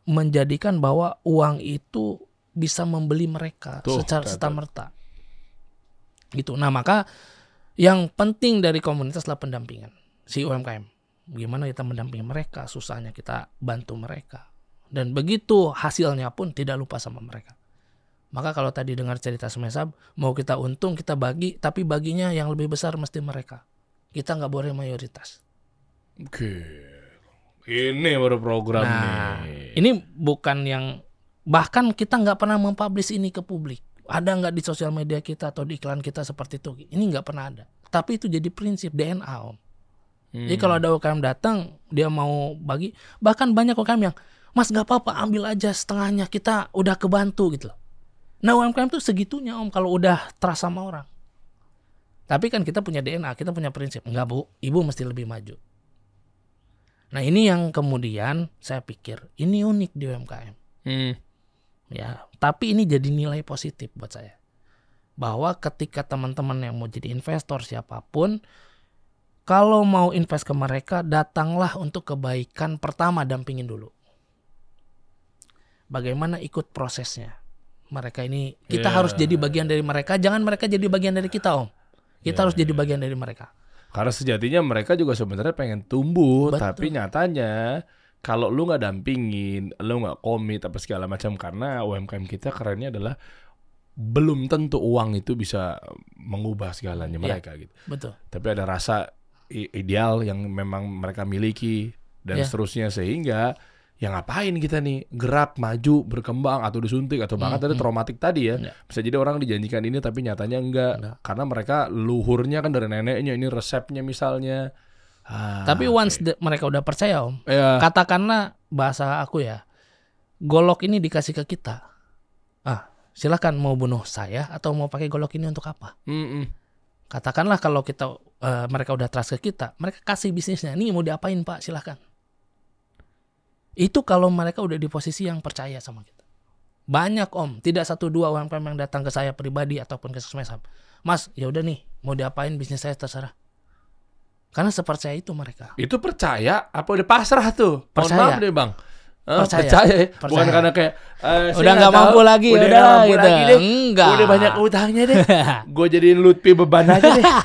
menjadikan bahwa uang itu bisa membeli mereka Tuh, secara serta merta. Gitu. Nah, maka yang penting dari komunitas adalah pendampingan si UMKM. Gimana kita mendampingi mereka, susahnya kita bantu mereka. Dan begitu hasilnya pun tidak lupa sama mereka. Maka kalau tadi dengar cerita Semesab, mau kita untung kita bagi, tapi baginya yang lebih besar mesti mereka. Kita nggak boleh mayoritas. Oke. Ini baru program Nah, nih. ini bukan yang bahkan kita nggak pernah mempublish ini ke publik. Ada nggak di sosial media kita atau di iklan kita seperti itu? Ini nggak pernah ada. Tapi itu jadi prinsip DNA om. Jadi Hmm. kalau ada UKM datang, dia mau bagi, bahkan banyak UKM yang, Mas nggak apa-apa, ambil aja setengahnya, kita udah kebantu gitu loh. Nah UMKM tuh segitunya om, kalau udah trust sama orang. Tapi kan kita punya DNA, kita punya prinsip. Enggak bu, ibu mesti lebih maju. Nah ini yang kemudian saya pikir, ini unik di UMKM. Hmm. Ya, tapi ini jadi nilai positif buat saya. Bahwa ketika teman-teman yang mau jadi investor siapa pun, kalau mau invest ke mereka, datanglah untuk kebaikan pertama dampingin dulu. Bagaimana ikut prosesnya. Mereka ini kita Ya. harus jadi bagian dari mereka, jangan mereka jadi bagian dari kita, Om. Kita Ya, harus jadi bagian dari mereka. Karena sejatinya mereka juga sebenarnya pengen tumbuh, Betul. tapi nyatanya kalau lu nggak dampingin, lu nggak komit apa segala macam karena UMKM kita kerennya adalah belum tentu uang itu bisa mengubah segalanya Iya. mereka gitu. Betul. Tapi ada rasa ideal yang memang mereka miliki dan Iya. seterusnya sehingga ya ngapain kita nih gerak maju berkembang atau disuntik atau bahkan Hmm, tadi hmm. traumatik tadi ya Iya. bisa jadi orang dijanjikan ini tapi nyatanya enggak Enggak. karena mereka luhurnya kan dari neneknya ini resepnya misalnya Ah, Tapi oke. once de- mereka udah percaya, Om, ya katakanlah bahasa aku ya, golok ini dikasih ke kita. Ah, silakan mau bunuh saya atau mau pakai golok ini untuk apa? mm-mm. Katakanlah kalau kita eh, mereka udah trust ke kita, mereka kasih bisnisnya. Nih mau diapain Pak? Silakan. Itu kalau mereka udah di posisi yang percaya sama kita. Banyak Om, tidak satu dua UMKM yang datang ke saya pribadi ataupun ke Sesmeshab. Mas, ya udah nih, mau diapain bisnis saya terserah. Karena sepercaya itu mereka. itu percaya apa udah pasrah tuh Mohon Percaya. maaf deh bang Eh, Percaya. percaya, ya? bukan Percaya. karena kayak saya Udah nggak mampu lagi, udah udah, mampu gitu. lagi deh Enggak. udah banyak utangnya deh gue jadiin Lutfi beban aja deh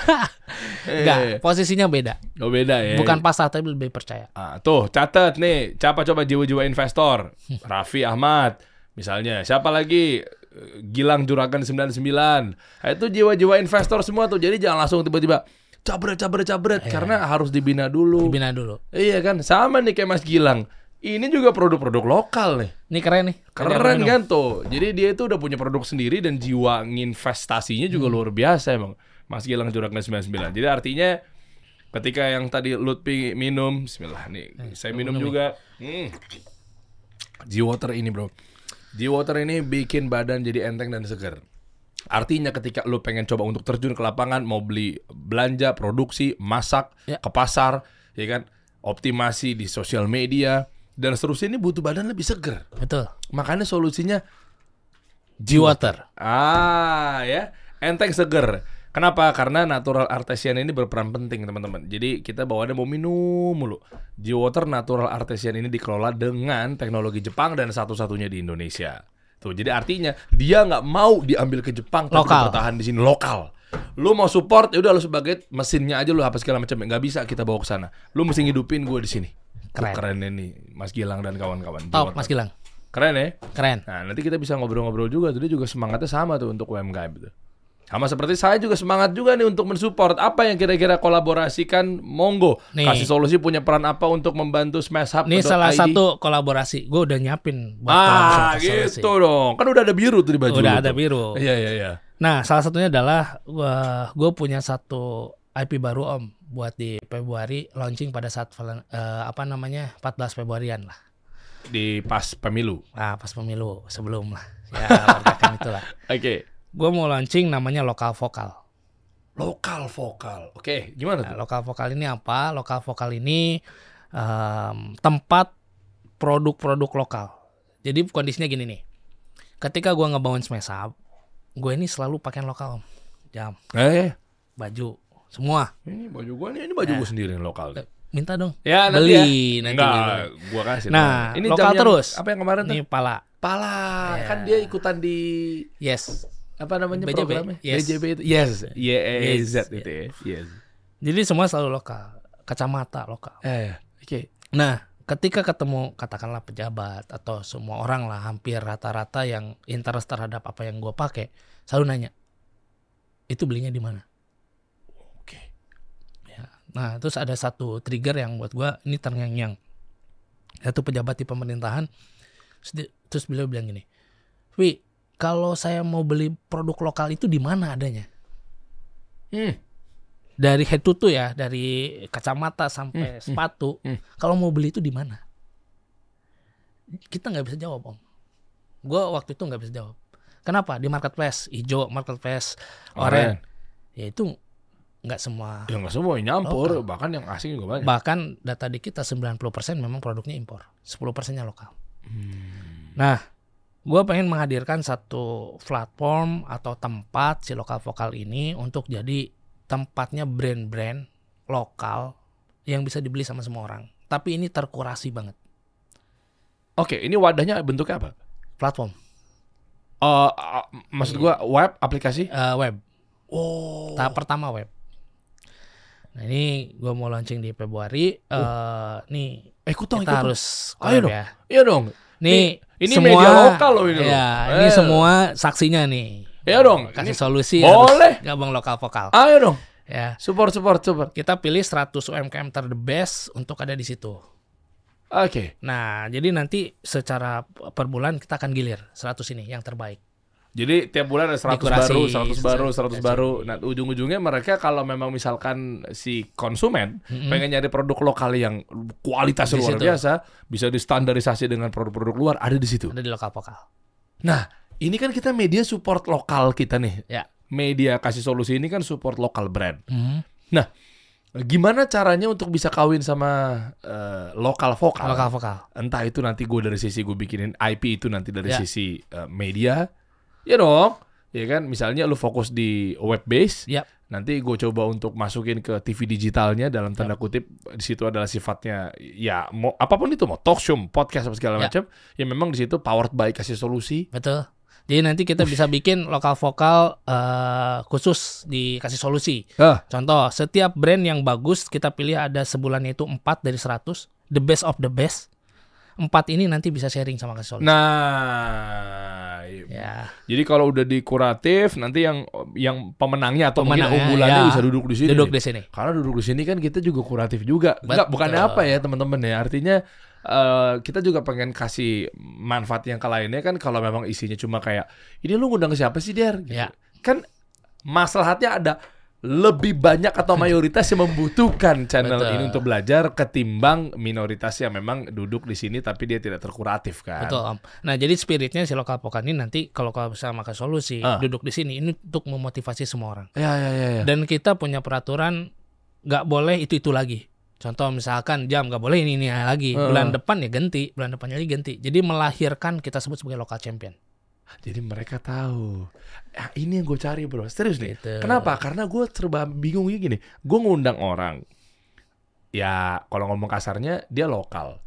Enggak, Eh, posisinya beda. oh beda ya Bukan pasrah tapi lebih percaya. Ah, tuh catat nih, siapa coba jiwa-jiwa investor? Raffi Ahmad, misalnya. Siapa lagi? Gilang Juragan 99. Nah, itu jiwa-jiwa investor semua tuh. Jadi jangan langsung tiba-tiba cabret cabret cabret karena harus dibina dulu. Dibina dulu. Iya kan? Sama nih kayak Mas Gilang. Ini juga produk-produk lokal nih. Ini keren nih. Keren kan tuh. Jadi dia itu udah punya produk sendiri dan jiwa investasinya juga luar biasa emang. Mas Gilang Juragan 99. Jadi artinya ketika yang tadi Lutfi minum, bismillah nih. saya minum juga. Hmm. G-Water ini, Bro. G-Water ini bikin badan jadi enteng dan segar. Artinya ketika lu pengen coba untuk terjun ke lapangan, mau beli belanja, produksi, masak, Ya. ke pasar, ya kan, optimasi di sosial media dan seterusnya ini butuh badan lebih segar. Betul. Makanya solusinya G-Water. ah ya, enteng seger. Kenapa? Karena natural artesian ini berperan penting, teman-teman. Jadi kita bawaannya mau minum mulu. G-Water natural artesian ini dikelola dengan teknologi Jepang dan satu-satunya di Indonesia. Tuh, jadi artinya dia nggak mau diambil ke Jepang tapi Lokal. bertahan di sini lokal. Lu mau support ya udah lu sebagai mesinnya aja lu apa segala macam nggak bisa kita bawa ke sana. Lu mesti ngidupin gue di sini. Keren. Keren nih Mas Gilang dan kawan-kawan. Top. Mas Gilang. Keren ya? Keren. Nah, nanti kita bisa ngobrol-ngobrol juga. Tuh dia juga semangatnya sama tuh untuk UMKM itu. Sama seperti saya juga semangat juga nih untuk mensupport apa yang kira-kira kolaborasikan monggo. Nih. Kasih solusi punya peran apa untuk membantu Smash Hub. Ini salah satu kolaborasi. Gue udah nyiapin buat Ah, gitu dong. Kan udah ada biru tuh di baju Udah ada tuh. biru. Iya, iya, iya. Nah, salah satunya adalah gue punya satu IP baru Om buat di Februari launching pada saat eh, apa namanya 14 Februarian lah. Di pas pemilu. Nah, pas pemilu sebelum lah. Ya, pergerakan itulah. Oke. Gue mau launching namanya lokal vokal. Lokal vokal. Oke, gimana Nah, tuh? lokal vokal ini apa? Lokal vokal ini em, tempat produk-produk lokal. Jadi kondisinya gini nih. Ketika gua ngebangun Smash Up, gue ini selalu pakai lokal, Om. Jam, Eh, baju, semua. ini baju gua nih, ini baju gua sendiri yang lokal. nih. minta dong. Ya nanti Beli ya. nanti Enggak, gua kasih. Nah, ini lokal yang- terus. Apa yang kemarin tuh? Ini pala. Pala. Ya. Kan dia ikutan di Yes. apa namanya BJB. programnya? Yes. BJB itu. Yes. YEZ Yes. itu ya. Yes. Jadi semua selalu lokal. Kacamata lokal. Eh, oke. Nah, ketika ketemu katakanlah pejabat atau semua orang lah hampir rata-rata yang interest terhadap apa yang gue pakai, selalu nanya, itu belinya di mana? Nah, terus ada satu trigger yang buat gue ini terngiang-ngiang. Satu pejabat di pemerintahan, terus beliau bilang gini, Wi, kalau saya mau beli produk lokal itu di mana adanya? Hmm. Dari head to toe ya, dari kacamata sampai Hmm, hmm, sepatu. hmm. Kalau mau beli itu di mana? Kita nggak bisa jawab om. Gue waktu itu nggak bisa jawab. Kenapa? Di marketplace hijau, marketplace oranye. Ya itu nggak semua. Ya nggak semua nyampur, Lokal. bahkan yang asing juga banyak. Bahkan data di kita 90% memang produknya impor, 10 persennya lokal. Hmm. Nah, gue pengen menghadirkan satu platform atau tempat si lokal vokal ini untuk jadi tempatnya brand-brand lokal yang bisa dibeli sama semua orang. Tapi ini terkurasi banget Oke, ini wadahnya bentuknya apa? platform Eh, uh, maksud gua web aplikasi? eh, web. Oh. Tahap pertama web. Nah ini gue mau launching di Februari. eh nih Eh, ikut dong, kita ikut harus Ayo dong. ya. Iya dong. Nih ini semua, media lokal loh ini loh. Ya, ini Eh. semua saksinya nih. Iya dong, Kasih ini solusi boleh. harus gabung lokal vokal. Ayo dong. Ya. Support, support, support. Kita pilih 100 UMKM ter the best untuk ada di situ. Oke. Nah, jadi nanti secara per bulan kita akan gilir 100 ini yang terbaik. Jadi tiap bulan ada 100 Dikurasi, baru, 100 baru, 100 dikurasi. baru. Nah, ujung-ujungnya mereka kalau memang misalkan si konsumen Mm-mm. pengen nyari produk lokal yang kualitasnya Di luar situ. biasa, bisa distandarisasi dengan produk-produk luar, ada di situ. Ada di lokal vokal. Nah, ini kan kita media support lokal kita nih. Ya. Media kasih solusi ini kan support lokal brand. Mhm. Gimana caranya untuk bisa kawin sama eh, lokal vokal? Lokal vokal. Entah itu nanti gue dari sisi gue bikinin IP itu nanti dari Ya. sisi eh, media, ya dong. Ya kan, misalnya lu fokus di web base, Ya. nanti gue coba untuk masukin ke TV digitalnya dalam tanda kutip di situ adalah sifatnya ya mau apa pun itu mau talk show, podcast apa segala Ya. macam, ya memang di situ powered by kasih solusi. Betul. Jadi nanti kita bisa bikin lokal vokal eh, khusus dikasih solusi. Ah. Contoh, setiap brand yang bagus kita pilih ada sebulan itu 4 dari 100, the best of the best. Empat ini nanti bisa sharing sama kasih solusi. Nah, ya, jadi kalau udah di kuratif nanti yang yang pemenangnya atau mungkin Pemenangnya, unggulannya ya. bisa duduk di sini. duduk di sini. Karena duduk di sini kan kita juga kuratif juga. Enggak, bukannya apa ya teman-teman ya. Artinya eh, kita juga pengen kasih manfaat yang ke lainnya kan kalau memang isinya cuma kayak ini lu ngundang siapa sih Der? Gitu. Ya. Kan masalahnya ada lebih banyak atau mayoritas yang membutuhkan channel Betul. ini untuk belajar ketimbang minoritas yang memang duduk di sini tapi dia tidak terkuratif kan. Betul, Om. Nah, jadi spiritnya si lokal vokal ini nanti kalau kalau bisa makan solusi, Ah. duduk di sini ini untuk memotivasi semua orang. Ya ya ya. ya. Dan kita punya peraturan nggak boleh itu itu lagi. Contoh misalkan jam nggak boleh ini ini lagi. Heeh. Bulan depan ya ganti, bulan depannya lagi ganti. Jadi melahirkan kita sebut sebagai lokal champion. Jadi mereka tahu. Ah, ini yang gue cari bro. Serius nih. Gitu. Kenapa? Karena gue serba bingung gini. Gue ngundang orang. Ya kalau ngomong kasarnya dia lokal.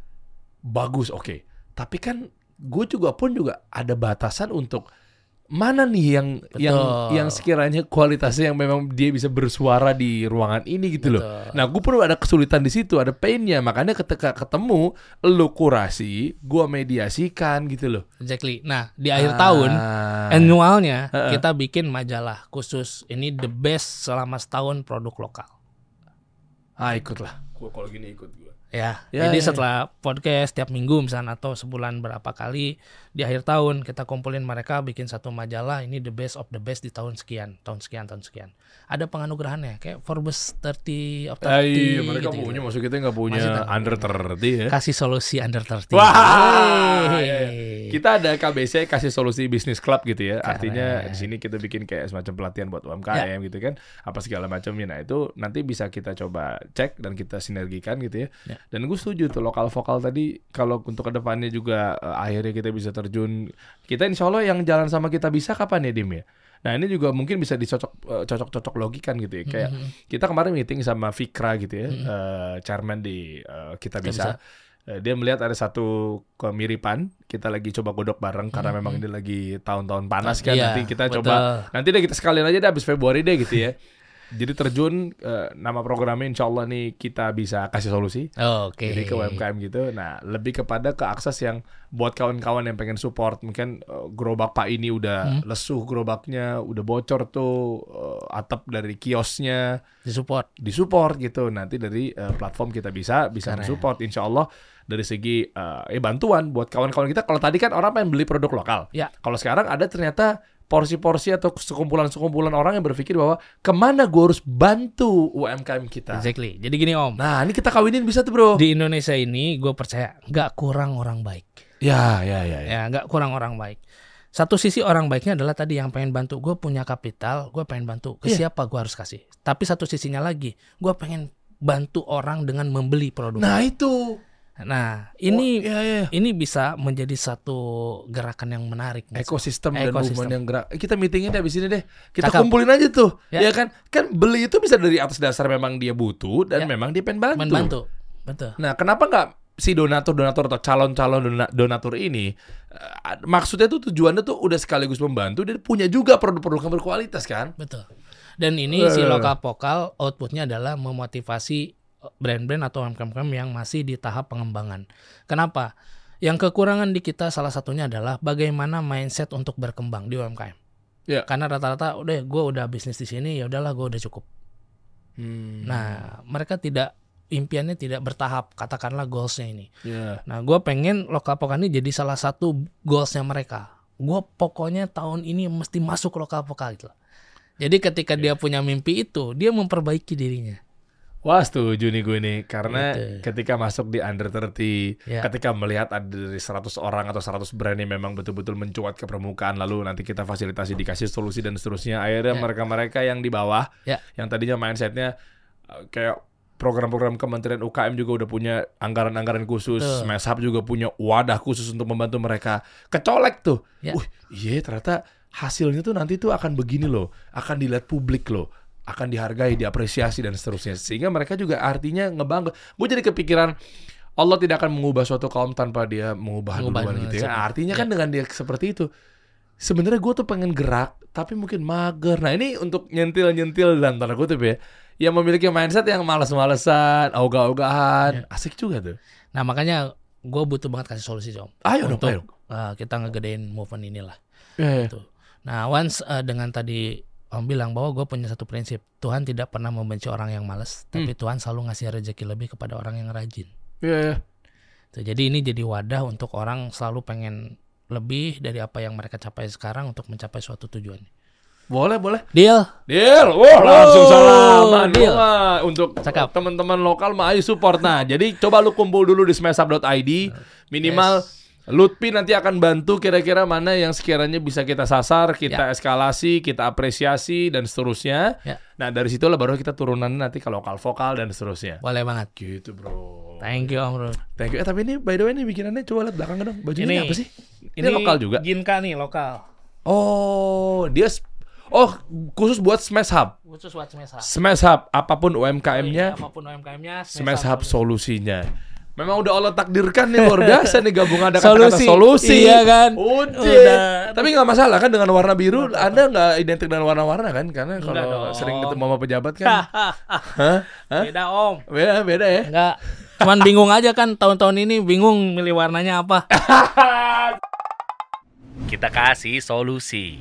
Bagus oke. Tapi kan gue juga pun juga ada batasan untuk mana nih yang yang Betul. yang sekiranya kualitasnya yang memang dia bisa bersuara di ruangan ini gitu loh. Betul. Nah, gue pun ada kesulitan di situ, ada painnya. Makanya ketika ketemu, lu kurasi, gue mediasikan gitu loh. Exactly. Nah, di akhir tahun Ah. annualnya Heeh. kita bikin majalah khusus ini the best selama setahun produk lokal. Ah ikutlah. Gue kalau gini ikut gue. Ya, Ya, jadi ya, setelah podcast tiap minggu misalnya atau sebulan berapa kali di akhir tahun kita kumpulin mereka bikin satu majalah ini the best of the best di tahun sekian, tahun sekian, tahun sekian. Ada penganugerahannya kayak Forbes 30 of 30. Ah, iya, mereka gitu-gitu. punya, maksud kita nggak punya Masih under 30 ya. Kasih solusi under 30. Wah, iya, Kita ada KBC kasih solusi bisnis club gitu ya. Artinya di sini kita bikin kayak semacam pelatihan buat UMKM gitu kan. Apa segala macamnya. Nah, itu nanti bisa kita coba cek dan kita sinergikan gitu ya. Ya. Dan gue setuju tuh lokal vokal tadi kalau untuk ke depannya juga eh, akhirnya kita bisa terjun. Kita insya Allah yang jalan sama kita bisa kapan ya Dim ya? Nah ini juga mungkin bisa dicocok eh, cocok-cocok logikan gitu ya. Kayak Mhm. kita kemarin meeting sama Fikra gitu ya, Mhm. eh, chairman di eh, kita Kita bisa. Dia melihat ada satu kemiripan. Kita lagi coba godok bareng karena Mhm. memang ini lagi tahun-tahun panas kan. Iya, Nanti kita betul. coba nanti deh kita sekalian aja deh habis Februari deh gitu ya. Jadi terjun eh, nama programnya Insya Allah nih kita bisa kasih solusi. Oke. Jadi ke UMKM gitu. Nah, lebih kepada ke akses yang buat kawan-kawan yang pengen support. Mungkin eh, gerobak Pak ini udah Hmm. lesuh gerobaknya, udah bocor tuh eh, atap dari kiosnya, Disupport. disupport gitu. Nanti dari eh, platform kita bisa bisa Keren. support insya Allah dari segi eh eh, bantuan buat kawan-kawan kita. Kalau tadi kan orang pengen beli produk lokal. Ya. Kalau sekarang ada ternyata porsi-porsi atau sekumpulan-sekumpulan orang yang berpikir bahwa ke mana gue harus bantu UMKM kita. Exactly. Jadi gini Om, Nah, ini kita kawinin bisa tuh bro. di Indonesia ini gue percaya nggak kurang orang baik. Ya, ya, ya. ya. Ya nggak kurang orang baik. Satu sisi orang baiknya adalah tadi yang pengen bantu gue punya kapital, gue pengen bantu ke Iya. siapa gue harus kasih. Tapi satu sisinya lagi, gue pengen bantu orang dengan membeli produk. Nah itu. Nah, ini Oh, iya, iya. ini bisa menjadi satu gerakan yang menarik. Ekosistem dan Ekosistem. yang gerak. Kita meetingin deh abis ini deh. Kita Cakep. kumpulin aja tuh. Ya. Ya. kan? Kan beli itu bisa dari atas dasar memang dia butuh dan Ya. memang dia pengen bantu. Membantu, betul. Nah, kenapa nggak si donatur-donatur atau calon-calon dona- donatur ini eh, maksudnya tuh tujuannya tuh udah sekaligus membantu dan punya juga produk-produk yang berkualitas kan? Betul. Dan ini si Eh. lokal vokal outputnya adalah memotivasi brand-brand atau UMKM yang masih di tahap pengembangan. Kenapa? Yang kekurangan di kita salah satunya adalah bagaimana mindset untuk berkembang di UMKM. Ya. Karena rata-rata udah gue udah bisnis di sini ya udahlah gue udah cukup. Hmm. Nah mereka tidak impiannya tidak bertahap katakanlah goalsnya ini. ya. Nah gue pengen lokal ini jadi salah satu goalsnya mereka. Gue pokoknya tahun ini mesti masuk lokal vokal gitu. Jadi ketika dia punya mimpi itu, dia memperbaiki dirinya. Wah setuju nih gue nih Karena Gitu. ketika masuk di under 30 Ya. Ketika melihat ada dari 100 orang atau 100 brand yang memang betul-betul mencuat ke permukaan Lalu nanti kita fasilitasi dikasih solusi dan seterusnya Akhirnya Ya. mereka-mereka yang di bawah Ya. Yang tadinya mindsetnya uh, kayak program-program Kementerian UKM juga udah punya anggaran-anggaran khusus. Smash Hub juga punya wadah khusus untuk membantu mereka Kecolek tuh Ya. Wih iya ternyata hasilnya tuh nanti tuh akan begini loh Akan dilihat publik loh akan dihargai, diapresiasi dan seterusnya. Sehingga mereka juga artinya ngebangga. Gue jadi kepikiran Allah tidak akan mengubah suatu kaum tanpa dia mengubah Mengubah duluan gitu ya. mindset. Artinya Ya. kan dengan dia seperti itu. Sebenarnya gue tuh pengen gerak, tapi mungkin mager. Nah ini untuk nyentil-nyentil dan tanda kutip ya. Yang memiliki mindset yang males-malesan, ogah-ogahan. Asik juga tuh. Nah makanya gue butuh banget kasih solusi om. Ayo dong, Untuk ayo. uh, kita ngegedein movement inilah. Ya, ya. Gitu. Nah once uh, dengan tadi om bilang bahwa gue punya satu prinsip Tuhan tidak pernah membenci orang yang males, tapi Hmm. Tuhan selalu ngasih rezeki lebih kepada orang yang rajin. Ya, ya. Tuh, jadi ini jadi wadah untuk orang selalu pengen lebih dari apa yang mereka capai sekarang untuk mencapai suatu tujuan. Boleh, boleh. Deal? Deal, wah langsung salaman deal. Wah, untuk teman-teman lokal mah ayo support. Nah, jadi coba lu kumpul dulu di smashUp.id minimal Yes. Lutfi nanti akan bantu kira-kira mana yang sekiranya bisa kita sasar, kita Ya. eskalasi, kita apresiasi dan seterusnya. Ya. Nah, dari situlah baru kita turunan nanti ke lokal vokal dan seterusnya. Boleh banget. Gitu, Bro. Thank you Om Rud. Thank you. Eh, tapi ini by the way ini bikinannya coba lihat belakang dong. Bajunya ini, Ini- apa sih? Ini, lokal juga. Ginka nih lokal. Oh, dia Oh, khusus buat Smash Hub. Khusus buat Smash Hub. Smash Hub apa pun UMKM-nya, apa pun UMKM-nya, Smash Hub solusinya. Memang udah Allah takdirkan nih luar biasa nih gabung ada kata-kata Solusi. solusi. Iya kan? Udah. Udah. Tapi nggak masalah kan dengan warna biru. Anda nggak identik dengan warna-warna kan? Karena kalau sering ketemu sama pejabat kan, Hah? Hah? Beda Om. beda beda ya. Enggak. Cuman bingung aja kan tahun-tahun ini bingung milih warnanya apa. Kita kasih solusi.